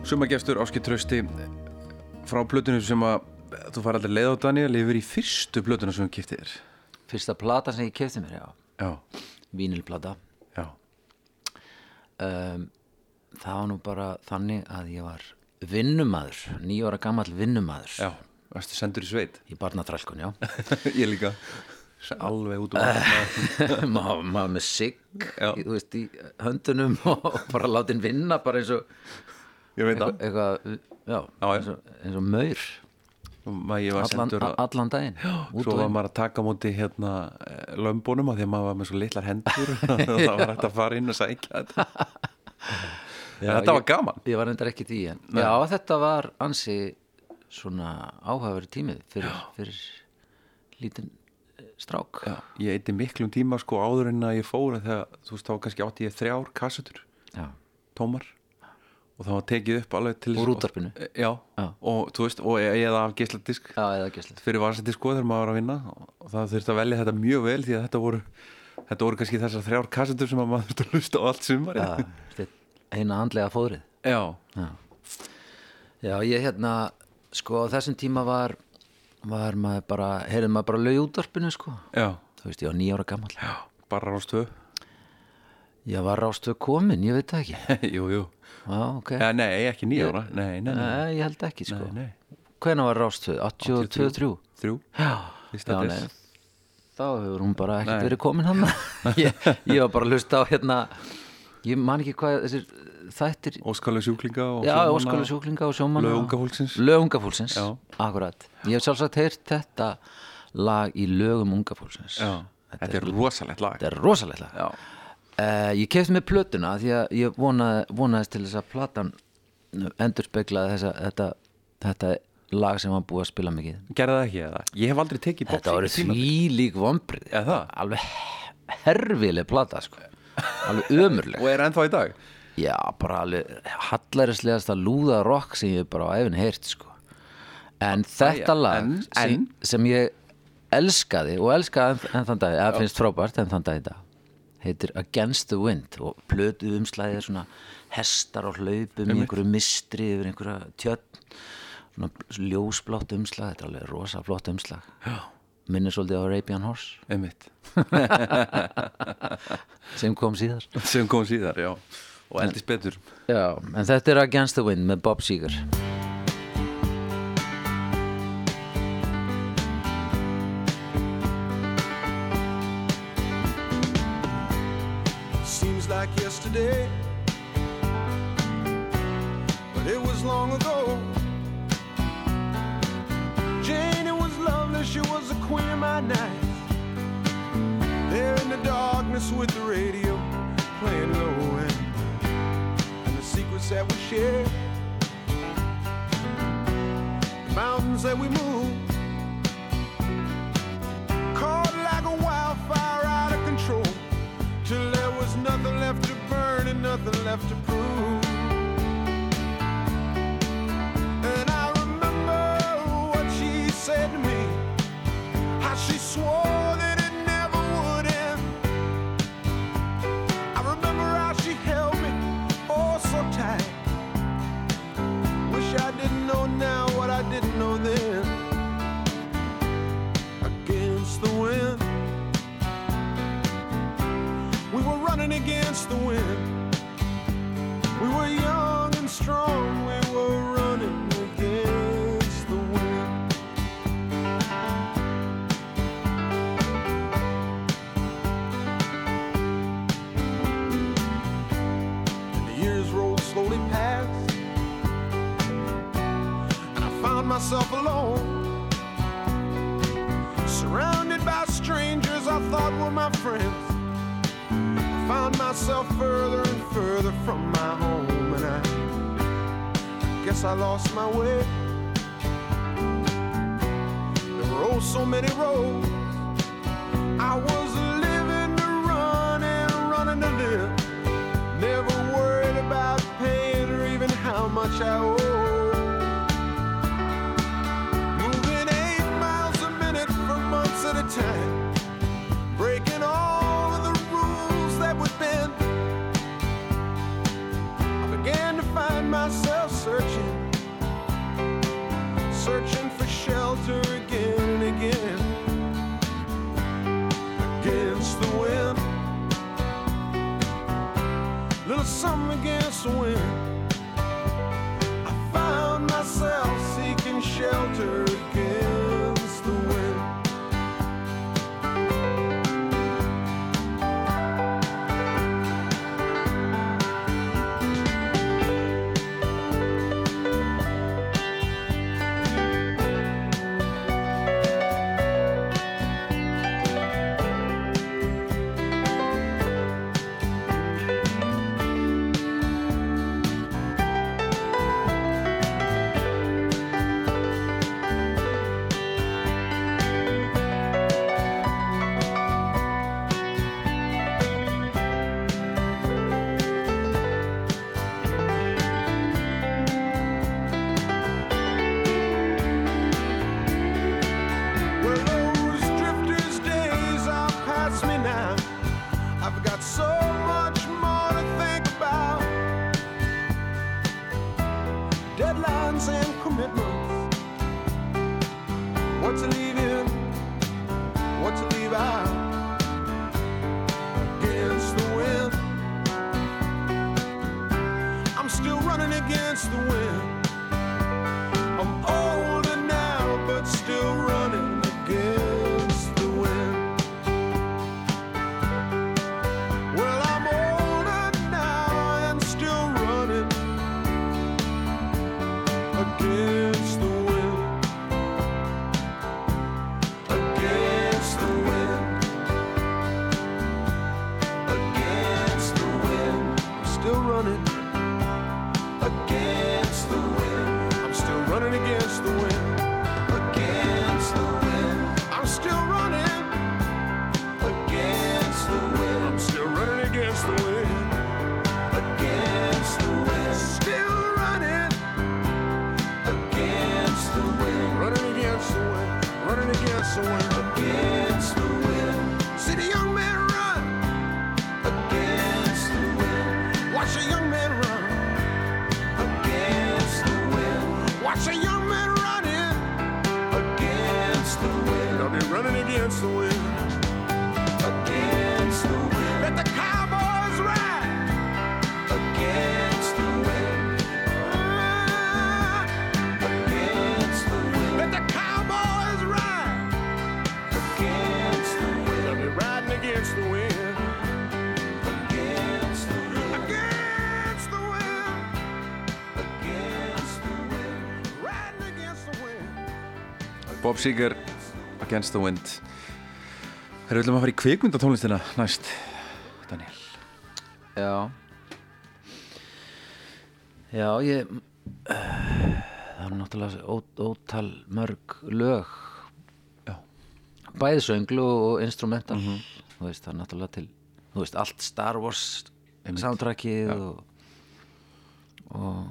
Suma gestur Áski Trausti frá plötunum sem að þú fara aldrei leið á Daniel yfir í fyrstu plötuna sem þú kiftið þér. Fyrsta plata sem ég kefti mér, já. Já, Vínilplata. Já, um, Það var nú bara þannig að ég var vinnumadur, nýjóra gamall vinnumadur Já, varstu sendur í sveit. Í barnatrælkun, já. Ég líka. Alveg út um allt maður maður með sigg í- þú veist, í höndunum og bara látin vinna bara eins og Ég veit það. Eitthvað já, Já, eins, og, eins og maur. Allan, allan daginn. Svo var maður að taka á móti hérna eh, lömbunum að því að maður var með svo litlar hendur. Og það var hægt að fara inn og sækja þetta. Já, Þetta var ég- gaman. ég var reyndar ekki því en já, þetta var ansi svona áhafari tímið fyrir, fyrir lítinn eh, strák. Já, ég eitti miklum tíma sko áður en að ég fór af því að þú veist þá kannski átti ég þrjár kassutur tómar og það var tekið upp alveg til Úr útvarpinu? Já, Já. og þú veist, og e- eða af já, gæslega fyrir varsætti sko þegar maður var að vinna. Og það þurfti að velja þetta mjög vel því að þetta voru þetta voru kannski þessar þrjár kassutur sem að maður þurfti að hlusta á allt sumar já, eina andlega fóðrið. Já, Já. Já, ég hérna sko á þessum tíma var var maður bara, heyrði maður bara lög í útvarpinu sko, já, þú veist, ég var nýjára gammal já bara rástöð ég var rástöð komin, ég veit það ekki. Jú, jú Já, ok. Ja, Nei, ekki nýjára Nei, nei, nei, Nei, ég held ekki sko. Nei, nei. Hvenær var rástöð? 82-3? Þrjú. Já, Þá hefur hún bara ekkert verið komin hann ég, ég var bara að hlusta á hérna ég man ekki hvað þessir þættir Óskalega sjúklinga og Já, sjómanna óskalu sjúklinga og sjómanna. Lög unga fólksins. Lög unga fólksins, Já. akkurat. Ég hef sjálfsagt heyrt þetta lag í lögum unga fólksins. Já, þetta er rosalegt lag. Þetta er rosalegt lag. Já, uh, Ég kefti með plötuna því að ég vonaði, vonaðist til þess að platan endur speglaði þessa, þetta, þetta lag sem var búið að spila mikið. Gerði það ekki eða? Ég hef aldrei tekið Þetta voru því lík vombrið Er það? Alveg herfileg plata sko. Alveg ömurleg. Og er ennþá í dag? Já, bara alveg hallarislegasta lúða rock sem ég bara á efinn heyrt sko. En þetta Æja, lag en- sem, en- sem ég elskaði og elskaði enn, þann dag eða finnst frábært enn þann dag í dag heitir Against the Wind og plötu umslæðið svona hestar á hlaupum einhverju mistri yfir einhverja tjötn svona ljósblátt umslag þetta er alveg rosa flott umslag. Minnir svolítið á Arabian Horse. Sem kom síðar. Sem kom síðar, já. Og eldist betur. Já, en þetta er Against the Wind með Bob Seger like yesterday, but it was long ago. Jane, it was lovely, she was the queen of my night. There in the darkness with the radio playing low end, and the secrets that we share, the mountains that we move. Caught like a nothing left to burn and nothing left to prove. And I remember what she said to me. How she swore that it never would end. I remember how she held me oh so tight. Wish I didn't know now running against the wind. We were young and strong. We were running against the wind. And the years rolled slowly past. And I found myself alone. Surrounded by strangers I thought were my friends. Found myself further and further from my home, and I guess I lost my way. There were oh so many roads. I was living to run and running to live. Never worried about paying or even how much I owe. Moving eight miles a minute for months at a time. shelter. Seger, Against the Wind. Þeir viljum að fara í kvikmyndatónlistina næst Daniel. Já. Já, ég það er náttúrulega ó, ótal mörg lög. Já. bæði sönglu og instrumental. Þú veist, það er náttúrulega til þú veist, allt Star Wars soundtrackið og, og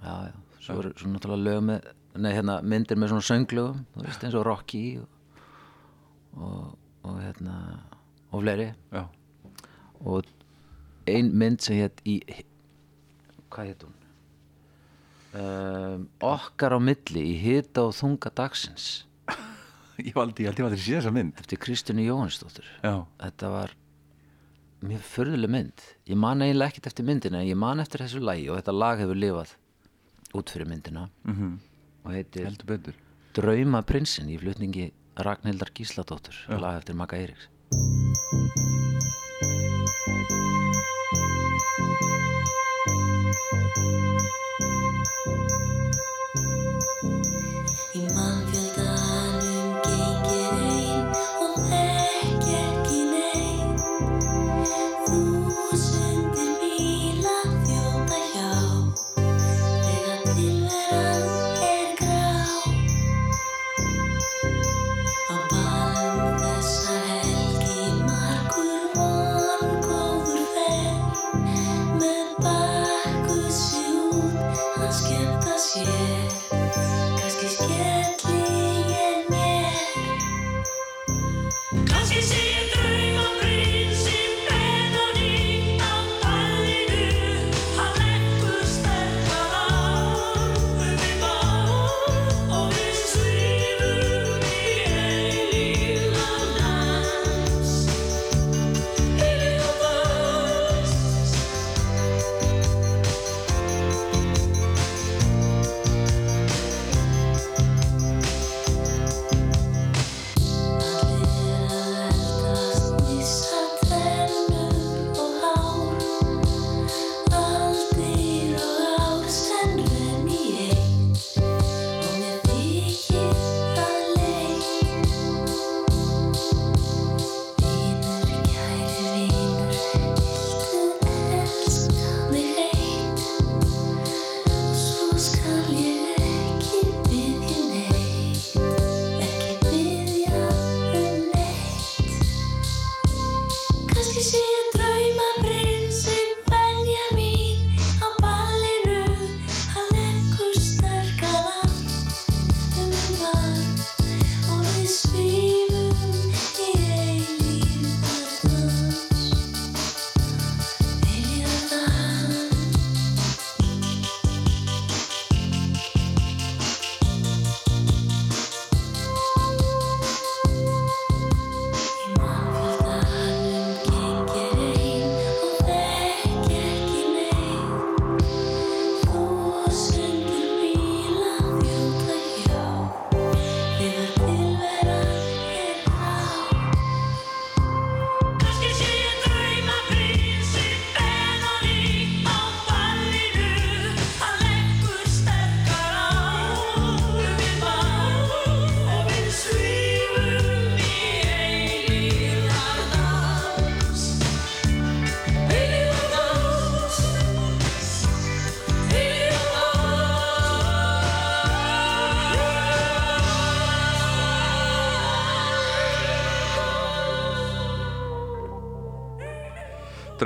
já, já, svo er náttúrulega lög með nei, hérna, myndir með svona sönglögum þú veist, eins og Rocky og, og, og hérna og fleiri. Já, og ein mynd sem hétt í hvað hétt hún? Um, okkar á milli í hita og þunga dagsins. Ég held ég valdi að sé þessa mynd. Eftir Kristjánu Jóhannsdóttur. Já, þetta var mjög förðuleg mynd. Ég man eiginlega ekkert eftir myndina en ég man eftir þessu lagi og þetta lag hefur lifað út fyrir myndina. -hmm. Og heitir heldur betur. Drauma prinsinn í flutningi Ragnhildar Gísladóttur lag eftir Magga Eiríks. Í mannfjöldanum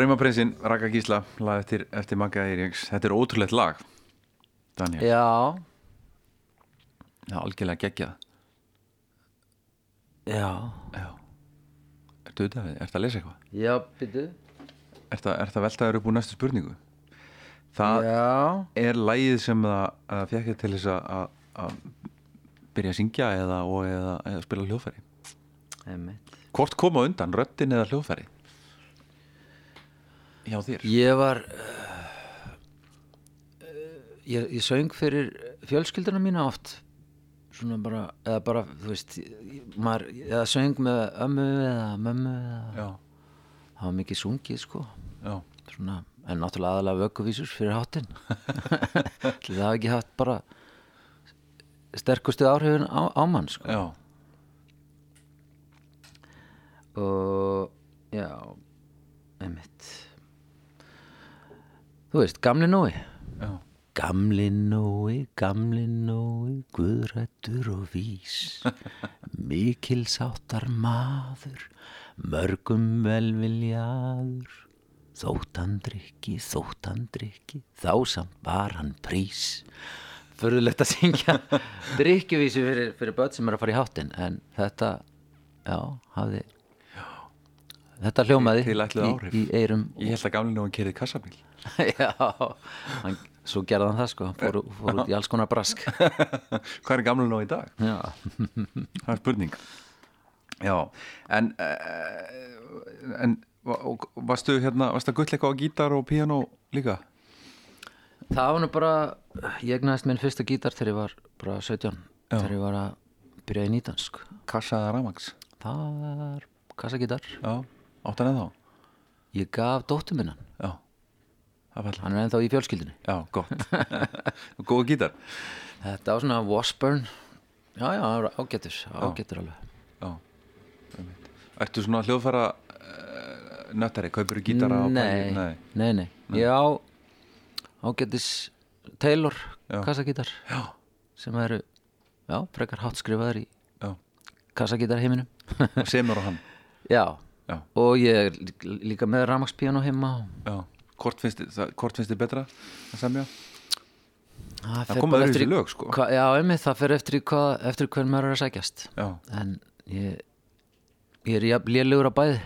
Draumaprinsinn, Raka Gísla lag eftir, eftir Magga Eiríks. Þetta er ótrúlegt lag Daniel, Já, Já, algjörlega geggjað. Já. Já. Ertu auðvitað við, ertu að lesa eitthvað? Já, byrju Ertu, að velta þér upp úr næstu spurningu? Það Já, er lagið sem það þér til þess að- að að byrja að syngja eða, og, eða, eða spila hljóðfæri. Hvort koma undan, röddin eða hljóðfæri? Já þér? Ég var uh, ég, ég söng fyrir fjölskylduna mína oft. Svona bara, eða bara, þú veist maður, eða söng með ömmu eða mömmu eða, Já, það var mikið sungið sko. Já, svona, en náttúrulega aðalega vögguvísur fyrir hátinn það hafi ekki haft bara sterkustu áhrifin á, á mann sko. Já. Og já einmitt þú veist, gamli Nói. Já, gamli Nói, gamli Nói guðrættur og vís. Mikil sáttar maður mörgum velviljaður. Þóttan drykki, þóttan drykki þá samt var hann prís. Förðulegt að syngja drikkjuvísu fyrir, fyrir börn sem er að fara í hátinn en þetta, já, hafði þetta hljómaði í, í eyrum ég held að gamli að kerið kassabíl já, hann, svo gerði hann það sko hann fór, fór út í alls konar brask Hvað er gamli nú í dag? já, Það er spurning Já, en uh, en varstu hérna, varstu að gull eitthvað á gítar og píanó líka? það var nú bara ég egnaðist minn fyrsta gítar þegar ég var bara 17 Já. þegar ég var að byrja í nýtansk Kassa eða ramags? það var kassagítar Já, áttan eða þá? ég gaf dóttur minnan hann er ennþá í fjölskyldinu Já, gott. Góða gítar. Þetta var svona Washburn. Já, já, ágættur ágættur alveg. Já. Ertu svona hljóðfæra uh, nöttari, kaupir þú gítara á nei, Nei. nei, nei, ég á ágættis Taylor Já. kassagítar Já, sem eru, já, frekar hátt skrifaðar í já. kassagítar heiminum Og semur á hann. Já, Já, og ég er lí- líka með ramagspíano heima já Hvort finnst þið, það- betra að semja? það, Það bara öðruvísi eftir í- lög, sko. hva, já, einmitt, það fer eftir í hvað, eftir hvern maður er að sækjast. Já, en ég ég er jafn lélugur á bæði.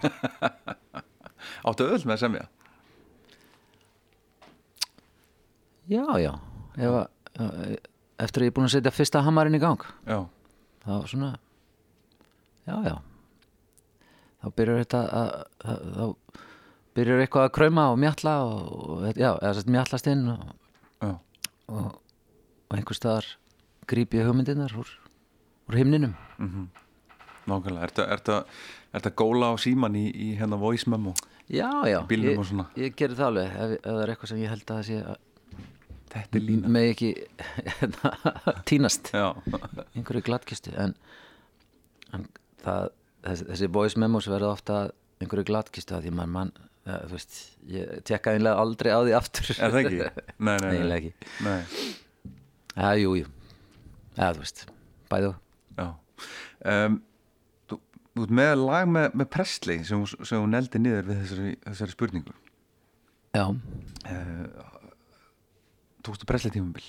Áttu öll með að semja? Já, já, ef að já, eftir að ég er búin að setja fyrsta hamarinn í gang. Já, þá svona já, já. Þá byrjar þetta að, að, þá byrjar eitthvað að krauma og mjalla og, já, eða sett mjallast inn og, og, og einhver staðar gríp ég hugmyndirnar úr, úr himninum. Nákvæmlega. Ertu, ertu, ertu að góla á síman í, í hérna voice memo? já, já, ég, ég gerir það alveg. Ef, ef það er eitthvað sem ég held að það sé að Þetta er lína. með ekki tínast. Einhverju gladkistu en, en það, þessi, þessi voice memos verða ofta einhverju gladkistu að því mann mann ja, þú veist, ég tekka einlega aldrei á því aftur. Er það ekki? Nei, nei, nei, ekki. Nei, Já, jú, jú. Já, þú veist, bæðu um, Þú þú ert með lag með, með Presley sem, sem hún neldi niður við þessari, þessari spurningu. Já, uh, Tókstu Presley tímabil?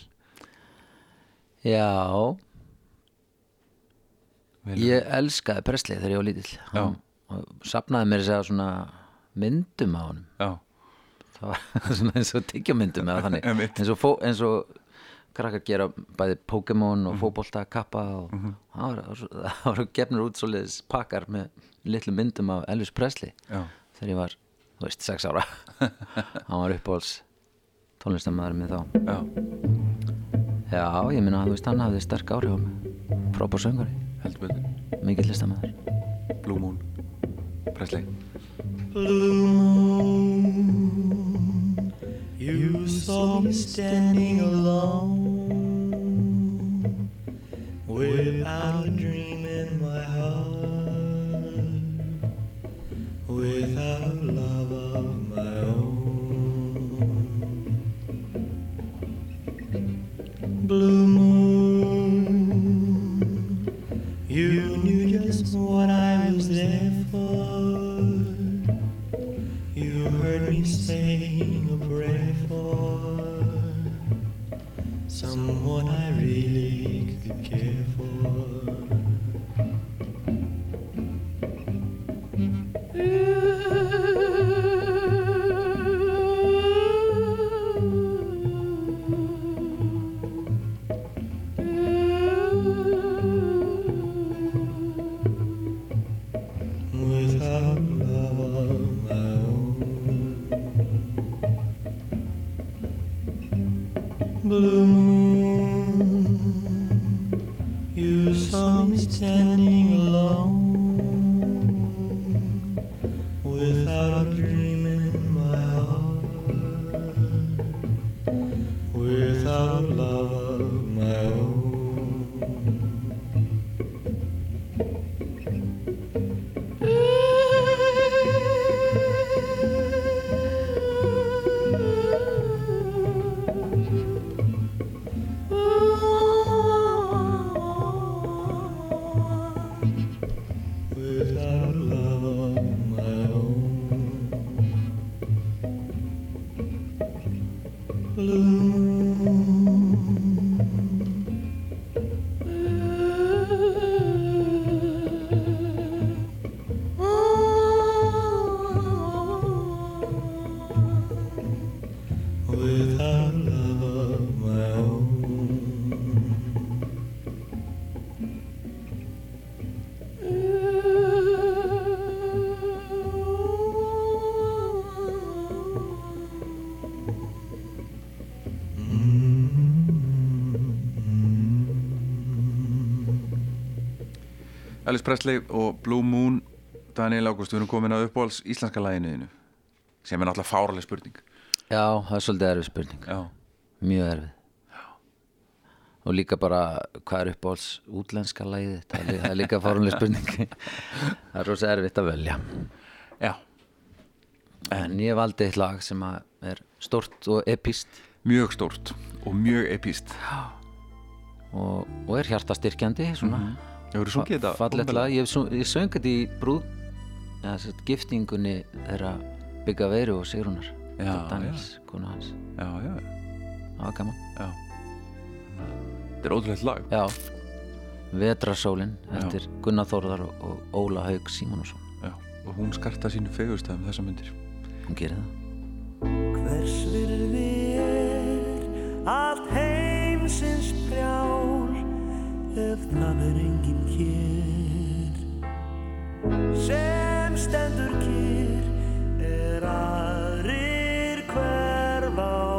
já. Vel- Ég elskaði Presley þegar ég var lítill. Og safnaði mér þess að svona myndum á honum. Já, það var svona eins og tyggjamyndum eða þannig. Eins og, eins og krakkar gera bæði Pokémon og fótbolta kappa og það var- það var- það voru gefnir út svoleiðis pakkar með litlu myndum af Elvis Presley já, þegar ég var, þú veist, sex ára. Hann var uppáhalds tónlistamæður með þá. Já. Já, ég minna, þú veist, hann hafði sterk áhrif á mig. Frábár söngari, Heldur betur. Mikill listamæður Blue Moon You saw me standing alone without a dream in my heart, without love of my own. Blue Mm-hmm. Elvis Presley og Blue Moon Daniel Ágúst, við erum komin að uppáhalds íslenska læginuðinu sem er náttúrulega fáraleg spurning. Já, það er svolítið erfið spurning. Já, Mjög erfið. Og líka bara, hvað er uppáhalds útlenska lagið? Það er, líka fárunlega spurning. Það er rosa erfitt að velja. Já. En ég valdi eitt lag sem er stórt og epist mjög stórt og mjög epíst og, og er hjartastyrkjandi svona Hefur þú sungið þetta? Lag, ég, ég söng þetta í brúð ja, sett, giftingunni þeirra Bygga Veiru og Sigrunar Já, Daniels, konu hans. Já, já, Það var gaman. Já. Þetta er ótrúlega lag. Já, Vetrasólin eftir Gunnar Þórðar og, og Óla Haug Símonusson Já, og hún skarta sínu fegurstæðum þessa myndir. Hún gerir það. Hvers virði er allt heimsins brjál ef það er enginn hér. Sem stendur kýr er aðrir hverfa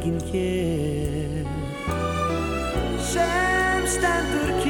enginn hér. Sem stendur kyrr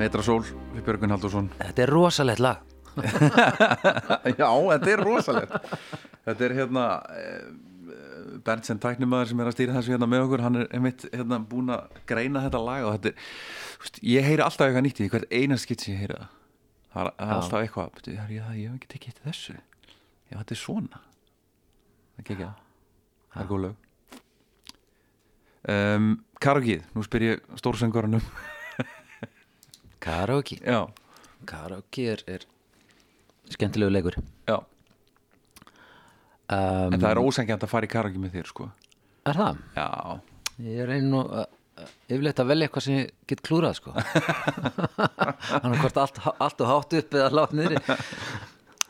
Vetrasól við Björgun Haldursson Þetta er rosalegt lag. Já, þetta er rosalegt. Þetta er hérna eh, Berntsen tæknumæður sem er að stýra þessu hérna með okkur hann er einmitt hérna búin að greina þetta lag og þetta er, veist, ég heyri alltaf eitthvað nýtt í því, hvert eina skitt sem ég heyri það það er, alltaf eitthvað "Bíddu, ég, ég, ég hef ekki tekið eftir þessu. Já, þetta er svona. Það er ekki það er góð lög. Um, Karagið, nú spyr ég stórsöngurinn um Karaoke. Já, Karaoke er, er skemmtilegu leikur. Já, um, en það er ósengjant að fara í karagið með þér sko. Er það? já, Ég er einu uh, uh, yfirleitt að velja eitthvað sem ég get klúrað sko. Þannig hvort allt, allt og hátt upp eða látt niðri.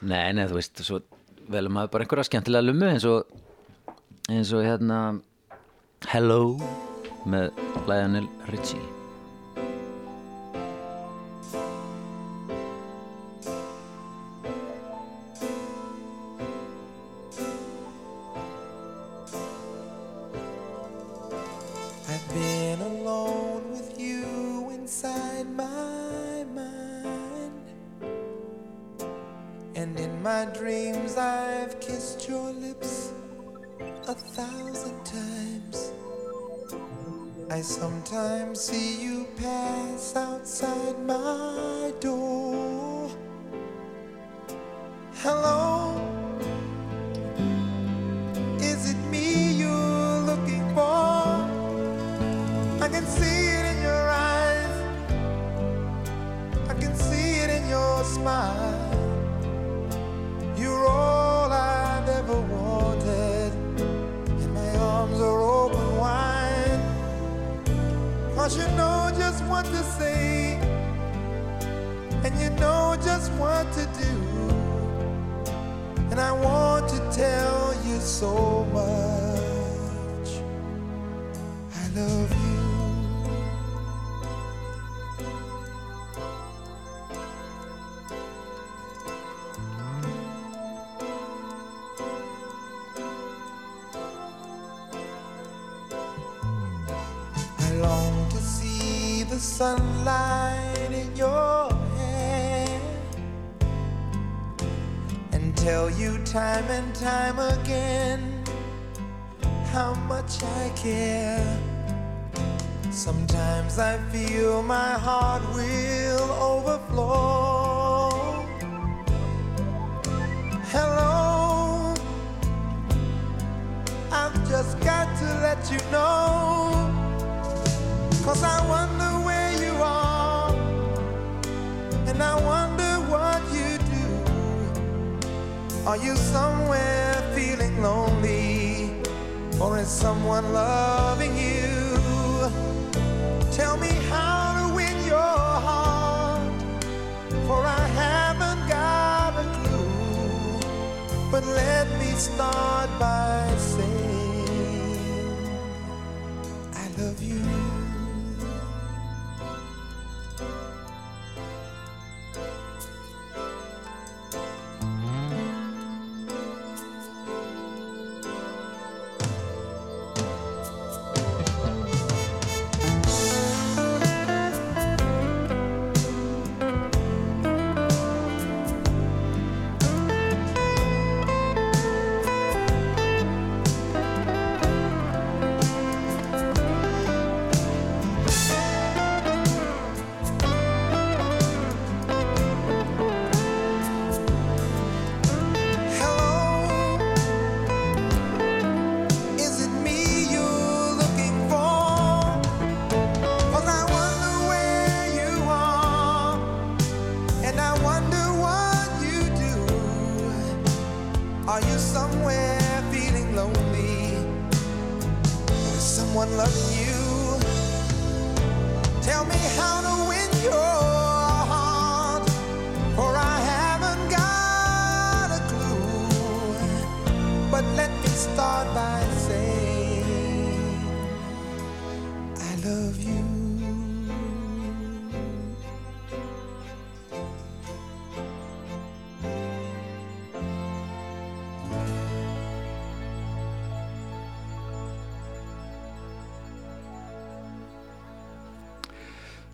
Nei, nei, þú veist svo velum maður bara einhverja skemmtilega lummu eins og eins og hérna Hello með Lionel Richie my dreams, I've kissed your lips a thousand times. I sometimes see you pass outside my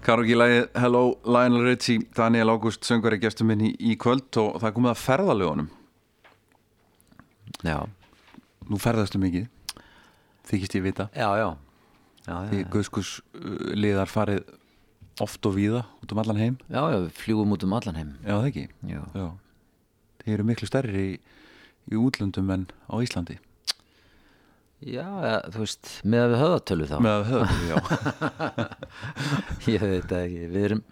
Karogi lagið Hello Lionel Richie. Daniel August söngari gestur minn í, kvöld og það komið að ferðalögunum. Já, Nú ferðastu mikið þykist ég vita. Já, já, já, já, því já. Guðskus liðar farið oft og víða út um allan heim? Já, já, við fljúum út um allan heim. Já það ekki? Já, Já. Þeir eru miklu stærri í, í útlöndum en á Íslandi já ja, þú veist, með að við höfðatölu þá. Með að höfðu, já. Ég veit það ekki, við erum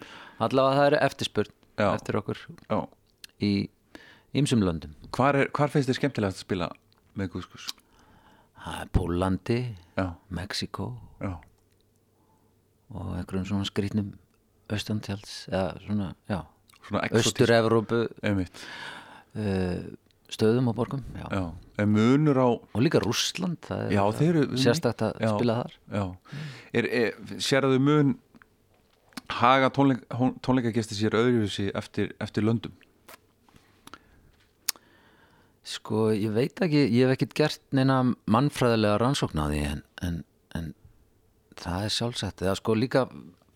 allavega það er eftirspurn Já. eftir okkur Já. í ýmsum löndum. Hvar, hvar finnst þér skemmtilegt að spila með Guðskus? Það er Pólandi, Mexiko og einhverjum svona skrýtnum austantjáls eða svona, já, svona Einmitt, uh, stöðum og borgum. Já. já. En munur á og líka Rússland það er Já, þeir eru sérstakt að Já. spila þar. Já, er, er, sérðu mun haga tónleik, tónleikagestir sér öðruvísi eftir, eftir löndum? Sko, ég veit ekki, ég hef ekkert gert neina mannfræðilega rannsókn á því en, en, en það er sjálfsagt. Eða sko líka,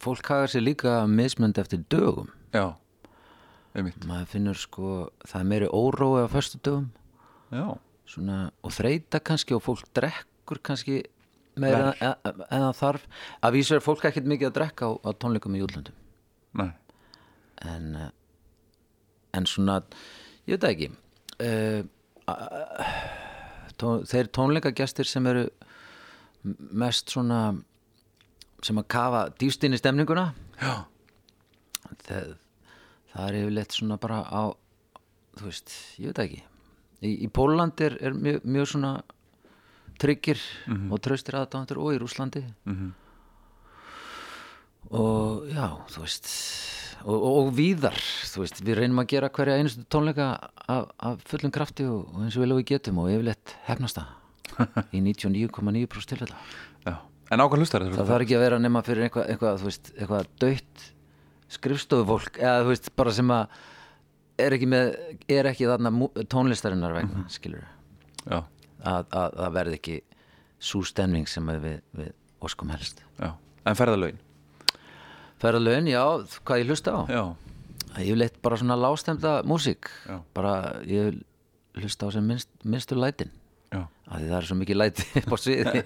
fólk hagar sér líka mismönd eftir dögum. Já, einmitt. Maður finnur sko, það er meiri órói á svona, og þreita kannski og fólk drekkur kannski meira en, en, en það þarf. Að vísu er fólk ekkert mikið að drekka á, á tónleikum í nei, en eh, en svona, ég veit ekki. Uh, tó, þeir tónleikagestir sem eru mest svona sem að kafa dýfst inn í stemninguna. Já, það, er yfirleitt svona bara á þú veist, ég veit ekki. Í, í Póland er, er mjög, mjög svona tryggir og traustir aðdántur og í Rúslandi og já, þú veist og, og, og víðar, þú veist við reynum að gera hverja einustu tónleika af, af fullum krafti og, og eins og vel og við getum og yfirleitt hefnast það. Í 99,9% tilfella. Já. En ákvæm hlustar það þarf ekki að vera nema fyrir eitthvað, eitthvað, eitthvað dött skrifstofufólk eða þú veist, bara sem að er ekki með, er ekki þarna tónlistarinnar vegna, mm skilur Já, að, að það verði ekki svo stemning sem við, við óskum helst. Já. En ferðalögin? Ferðalögin, já, hvað ég hlusta á. Já, ég vil eitt bara svona lástemda músík. Já. bara ég hlusta á sem minnst, minnstur lætin því það er svo mikið læti upp á sviði.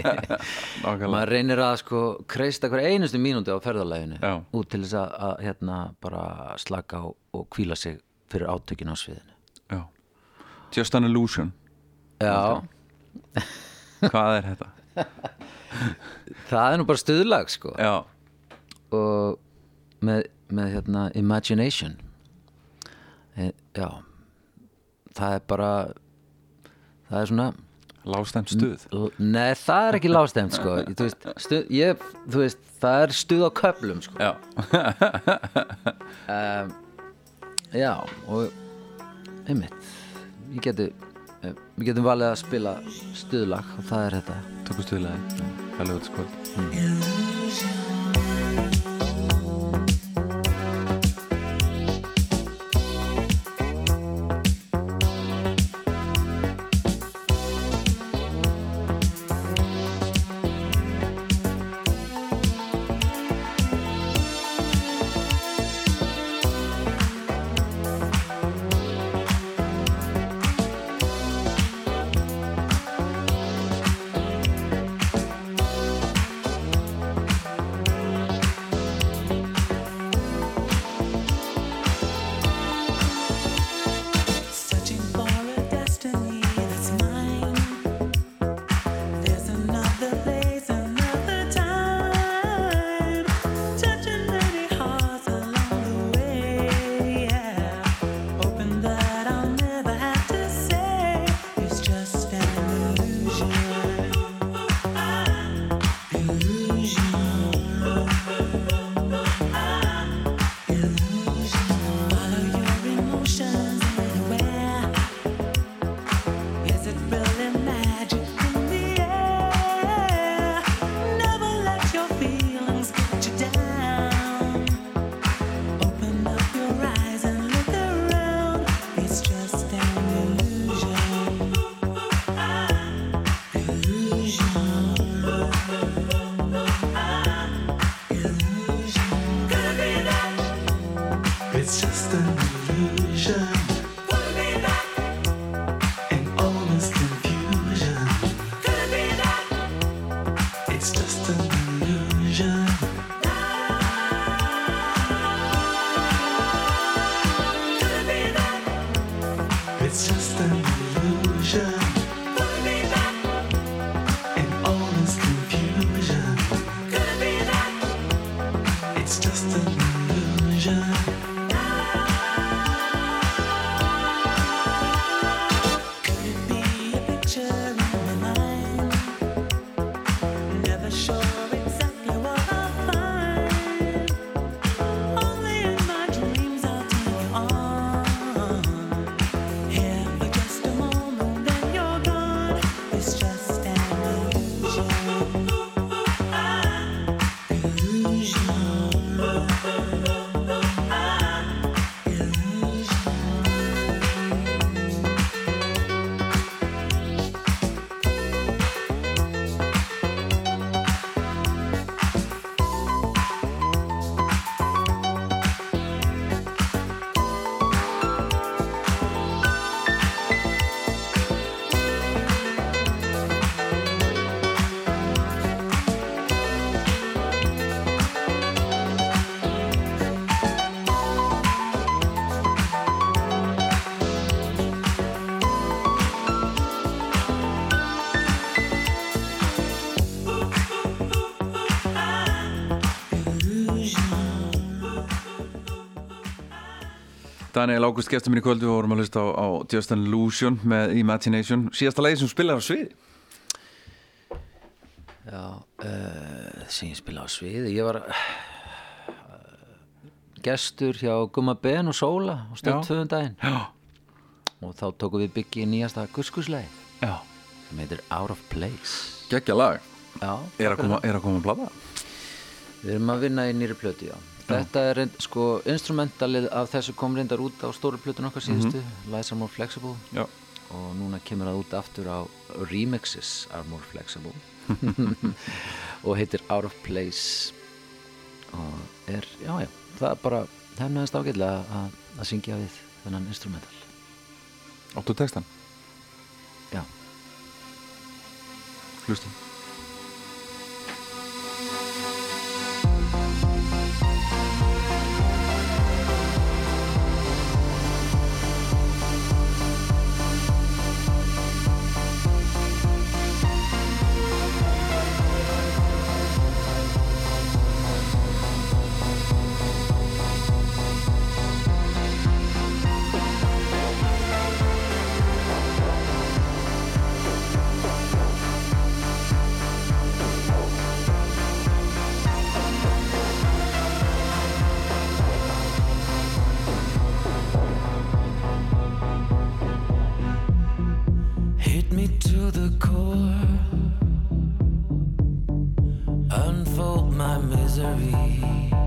Maður reynir að sko kreista hver einustu mínúti á ferðalæginu Já. út til þess að, að hérna bara slaka á og kvíla sig fyrir átökin á sviðinu. Já. Just an illusion. Já, Hvað er þetta? það er nú bara stuðlag sko. Já, og með, með hérna imagination. E, já. Það er bara það er svona lágstæmt stuð. Nei, það er ekki lágstemt sko. Þú, veist, stuð, ég, þú veist, það er stuð á köflum sko. Já, um, Já, og einmitt. Ég geti eh, við getum valið að spila stuðlag og það er þetta. Tökum stuðlaði Kælega út Daniel Ágúst gestur minn í kvöldu og vorum að hlusta á, á Just an Illusion með Imagination. Síðasta lagi sem spilar á sviði. Já, uh, sem ég spila á sviði. Ég var uh, gestur hjá Gumma Ben og Sóla og stöð Já. tvöðum daginn Já, og þá tókum við byggi nýjasta guskusleið já, sem heitir Out of Place. Geggja lag. Já, Er að koma, að blada? Við erum að vinna í nýri plötu, já. Þetta er sko, instrumentalið af þessu kom reyndar út á stóru plötun okkar síðustu, Lights Are More Flexible. Já, og núna kemur það út aftur á Remixes Are More Flexible. Og heitir Out of Place. Og er, já, já, það er bara hefnaðist ágætlega að, að syngja við þennan instrumental. áttu textan, Já. hlustum my misery.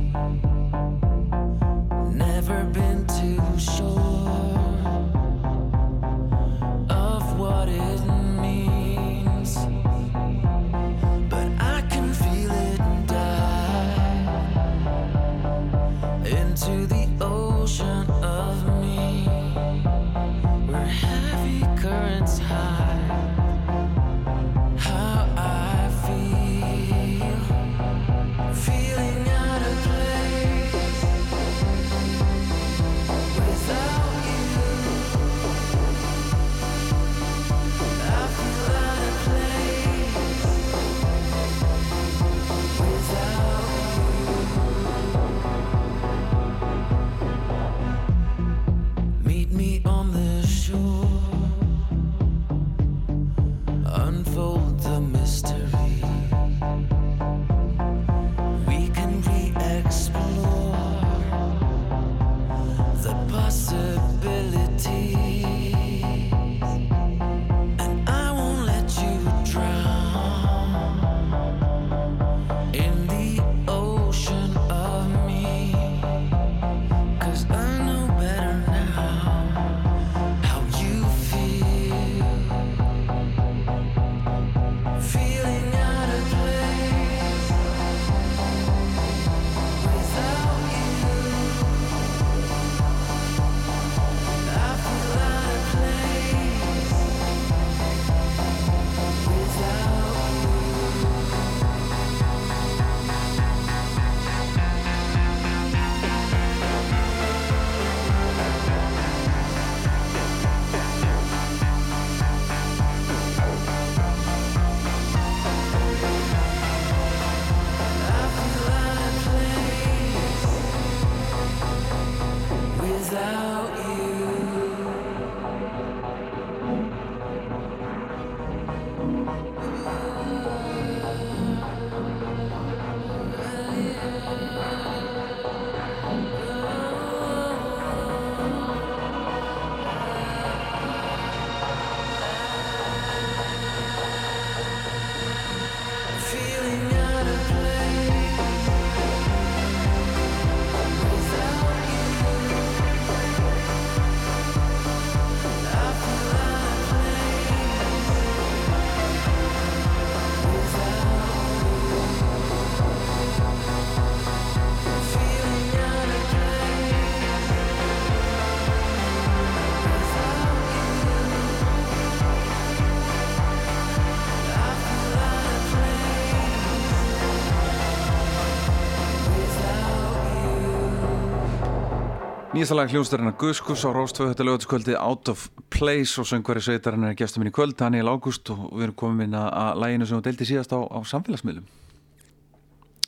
Nýjasta lag hljónstarinn að Guskus á Róstvöð þetta lögatiskvöldi Out of Place og söngvari sveitarinn er gestur minn í kvöld, Daniel Ágúst og við erum komin inn að, læginu sem þú deildi síðast á, á samfélagsmiðlum.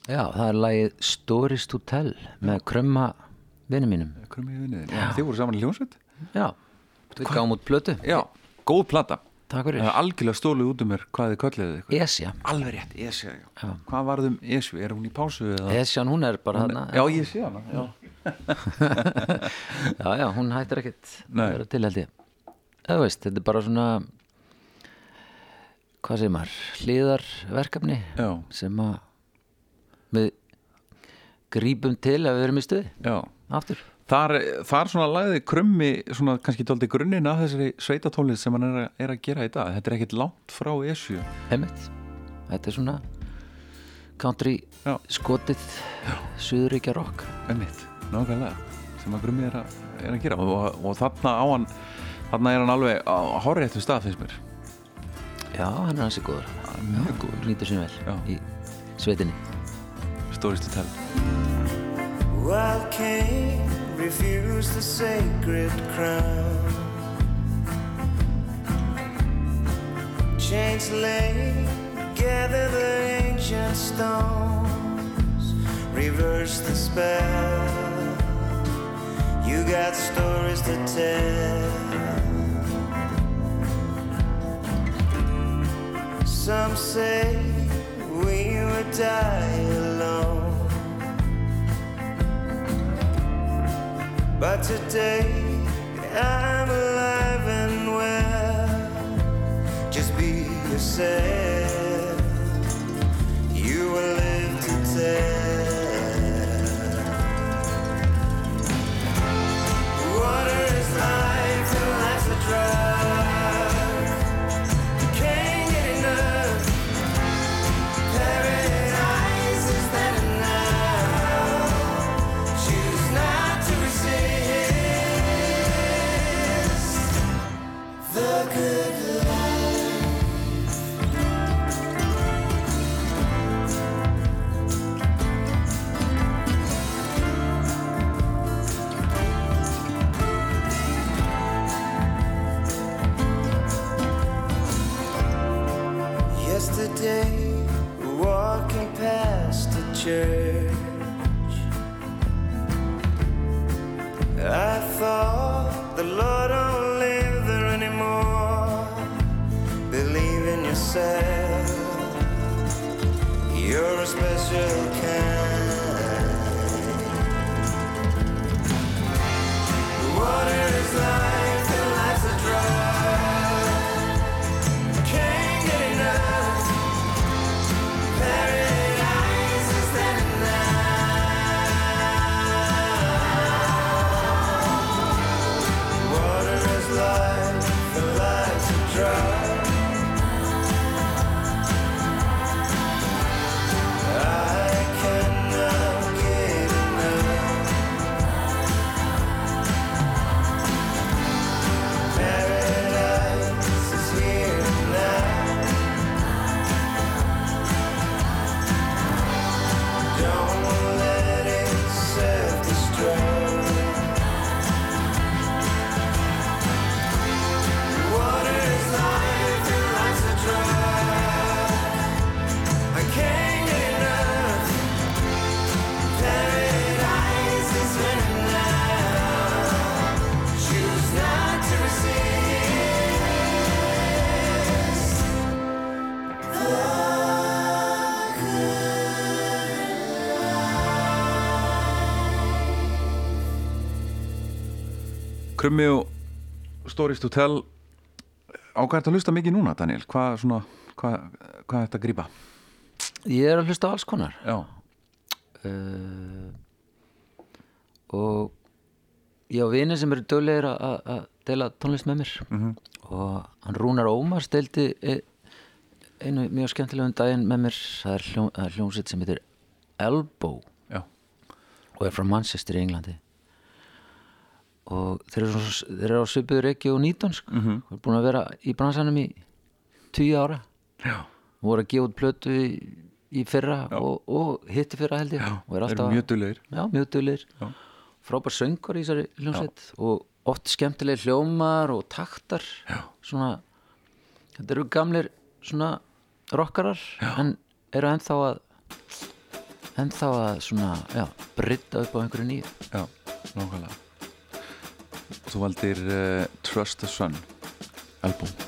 Já, það er lagið Stories to Tell með krömma vinnu mínum. Vinniðin, já, þið voru saman í hljónsveit Já, við gáum út plötu. Já, góð plata Takk fyrir Það er algjörlega stólið út um mér hvað þið kölliðið ykkur Esja, Alveg rétt, Esja, já. Hvað varðum Esju, er hún í pásu eða? Esjan hún er bara hana Já, ég sé hana já. já, já, hún hættir Nei. að vera til held ég Það veist, þetta er bara svona hvað segir maður hlýðarverkefni sem að við grípum til að við erum í stuði já. aftur Þar, þar svona lagði krummi svona kannski tóldi grunninn af þessari sveitatónlið sem hann er, að- er að gera í dag. Þetta er ekkit langt frá Esju. Einmitt. Þetta er svona country Já. skotið suðuríkja rock. Einmitt, nákvæmlega. Sem að grummi er, að- er að gera. Og, og, og þarna á hann þarna er hann alveg á horréttu stað finnst mér. Já, hann er hansi góður. Mjög góður. Nýtur sín vel Já. í sveitinni. Stories to tell Wild king refused the sacred crown. Chains lay, gather the ancient stones, reverse the spell. You got stories to tell. Some say we would die But today I'm alive and well. Just be yourself. You will live to tell. good. In Krummi og Stories to Tell á hvað er þetta að hlusta mikið núna, Daniel? Hvað, svona, hvað, hvað er þetta að grípa? Ég er að hlusta alls konar. Já, uh, og ég á vini sem eru döglegir að deila tónlist með mér. Mhm. og hann Rúnar Ómars deildi e- einu mjög skemmtilegum daginn með mér. Það er, hljó, hljómsveit sem heitir Elbow. Já, og er frá Manchester í Englandi og þeir eru, svona, þeir eru á svipuður ekki og nýtonsk mm -hmm. og er búin að vera í bransanum í tíu ára. Já, og voru að gefa út plötu í, í fyrra og, og hitti fyrra held ég. Já, og er alltaf mjög Já. frábær söngur í þessari hljómsveit og oft skemmtileg hljómar og taktar. Já. svona þetta eru gamlir svona rockarar en eru ennþá að ennþá að svona, já, brydda upp á einhverju nýju. Já, nákvæmlega Þú valdir uh, Trust the Sun album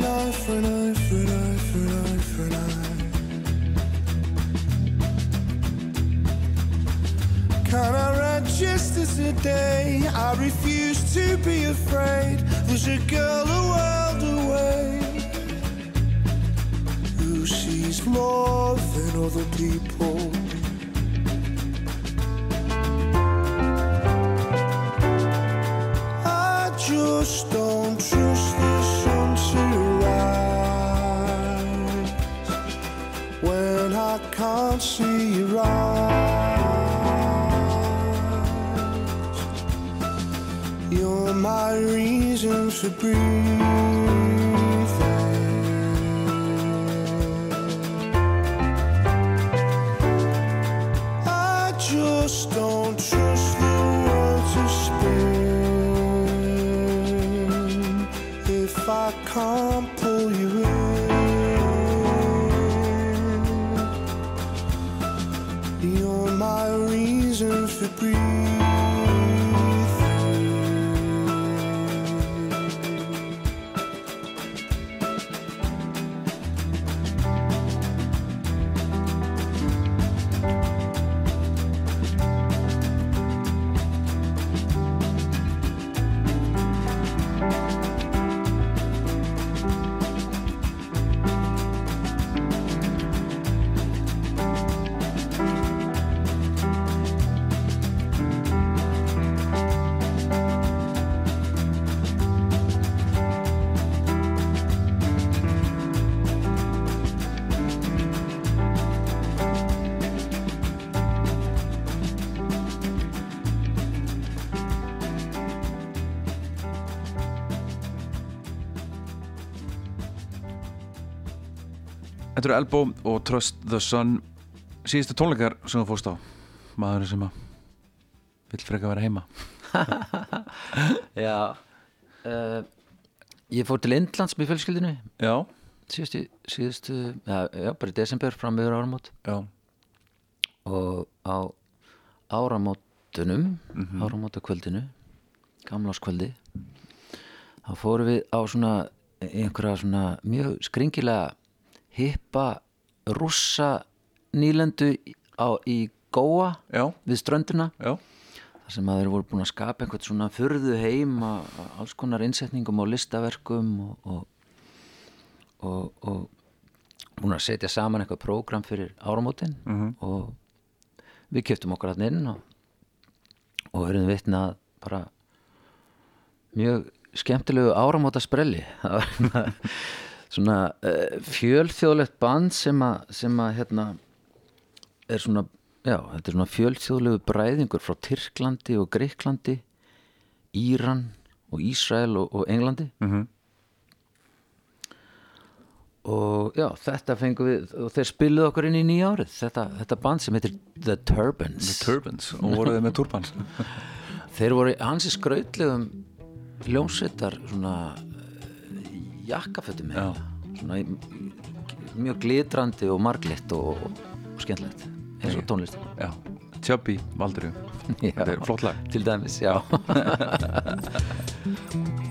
for an for for for for. Can I register today? I refuse to be afraid. There's a girl a world away who sees more than other people. You're my reason breathing. Eru Elbow og Trust the Sun. Síðustu tónleikar sem þú fórst á maður sem að vill freka vera heima. Já uh, Ég fór til Indlands með fjölskyldinu Já, síðustu, síðustu já, já, bara í desember fram meður áramót. Já, og á áramótunum Mhm. áramótakvöldinu gamláskvöldi þá fórum við á svona einhverja svona mjög skringilega hippa rússa nýlendu á, í Góa já, við ströndina. Já. Þar sem að þeir voru búin að skapa einhvern svona furðu heim að alls konar innsetningum og listaverkum og, og, og, og búin að setja saman eitthvað prógram fyrir áramótin. Og við keftum okkur hann inn og, og verðum vitna bara mjög skemmtilegu áramóta sprelli það var svona, uh, fjölþjóðlegt band sem að, sem að hérna er svona, já, þetta er svona fjölþjóðlegu bræðingur frá Tyrklandi og Greiklandi Íran og Ísrael og, og Englandi. Mhm. og já, þetta fengum við og þeir spiluðu okkur inn í nýja árið. Þetta, þetta band sem heitir The Turbans. The Turbans og voruð þið með turbans þeir voru hansi skrautlegum hljómsveitar svona jakkafötum svona mjög glitrandi og marglitt og, og skemmtilegt eins og tónlist Chubby Valdur Þetta er flott lag. Til dæmis, já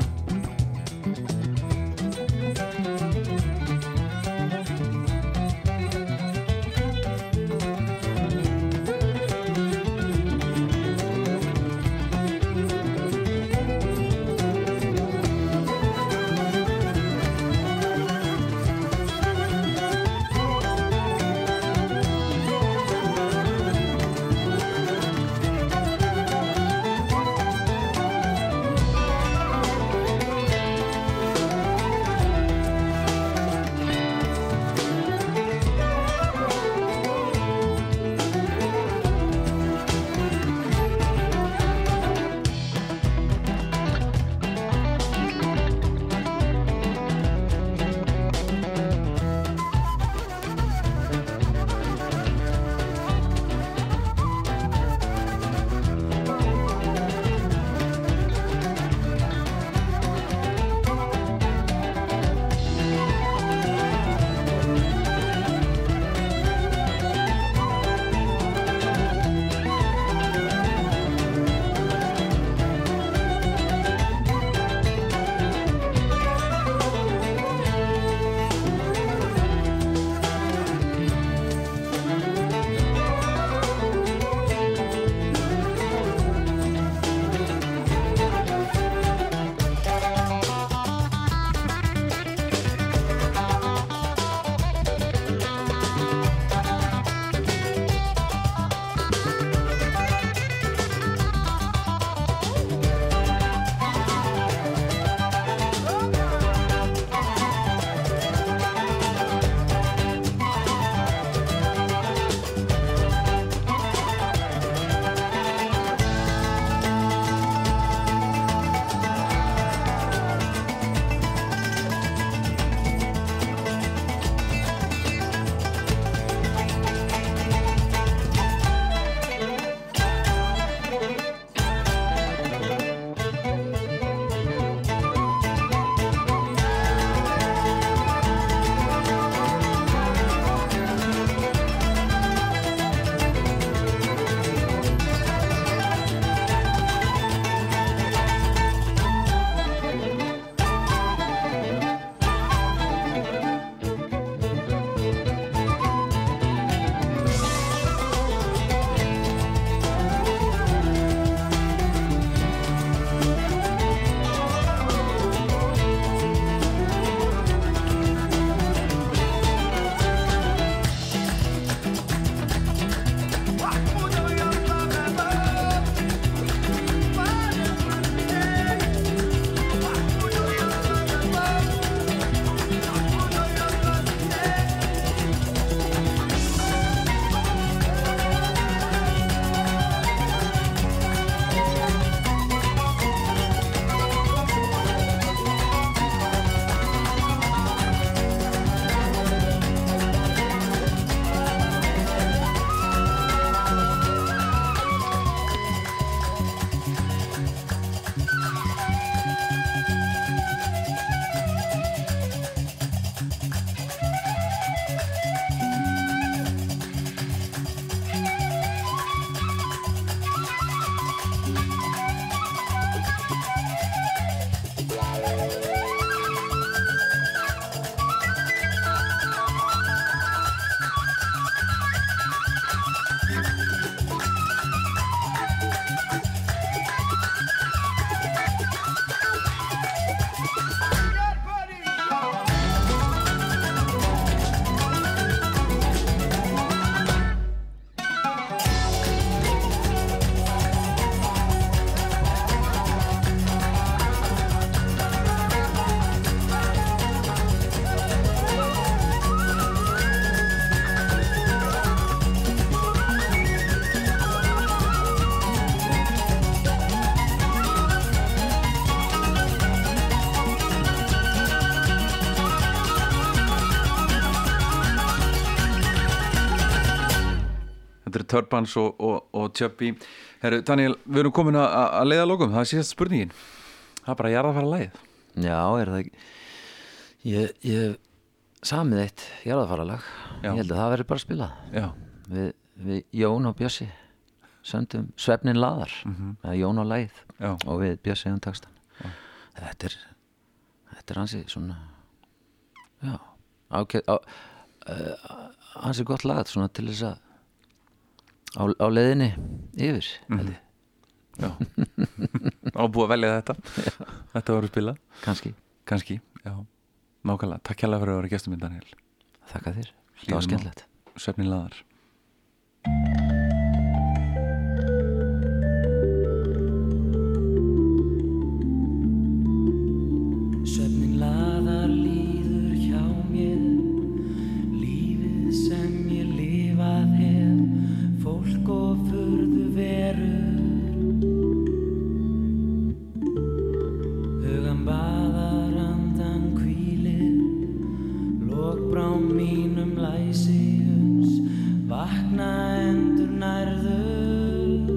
Turbans og, og, og Chubby Herru, Daniel, við erum komin að, að leiða lókum Það er síðast spurningin. Það er bara að jarða að fara lægið Já, er það ekki? Ég, ég samið eitt jarðafaralag Já. Ég held að það verður bara að spila við, við Jón og Bjössi söndum Svefnin laðar. Eða Jón og læð. Já. og við Bjössi um textan þetta er þetta er hansi svona já, ákveð á, uh, hansi gott lag svona til þess að á, á leiðinni yfir Mhm. held ég, á búið að velja þetta. Þetta voru spila. Kannski, Kanski, já. Nákvæmlega, takk hérlega fyrir að vera gestum minn Daniel þakka þér. Á. var skemmtilegt. Svefnin laðar Vakna endur nærður.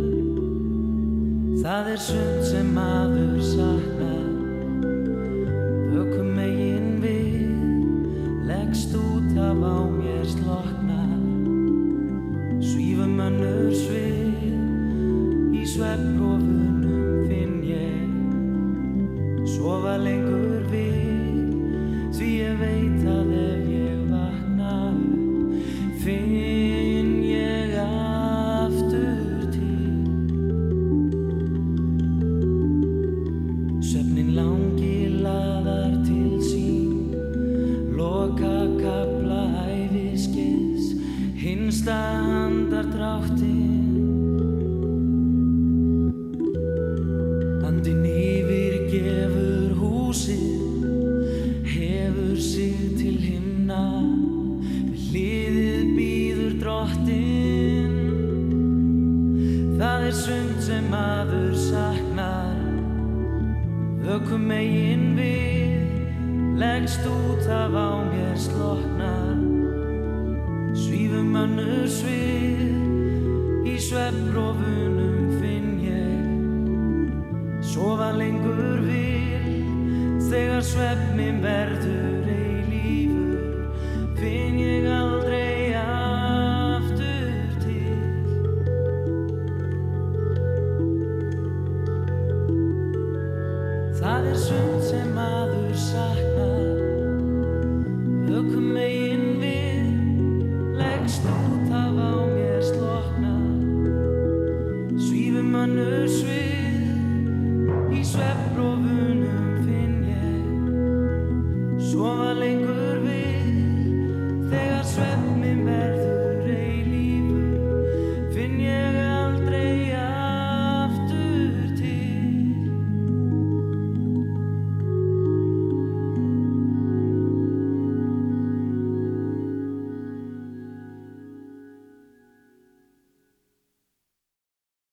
Það er sund sem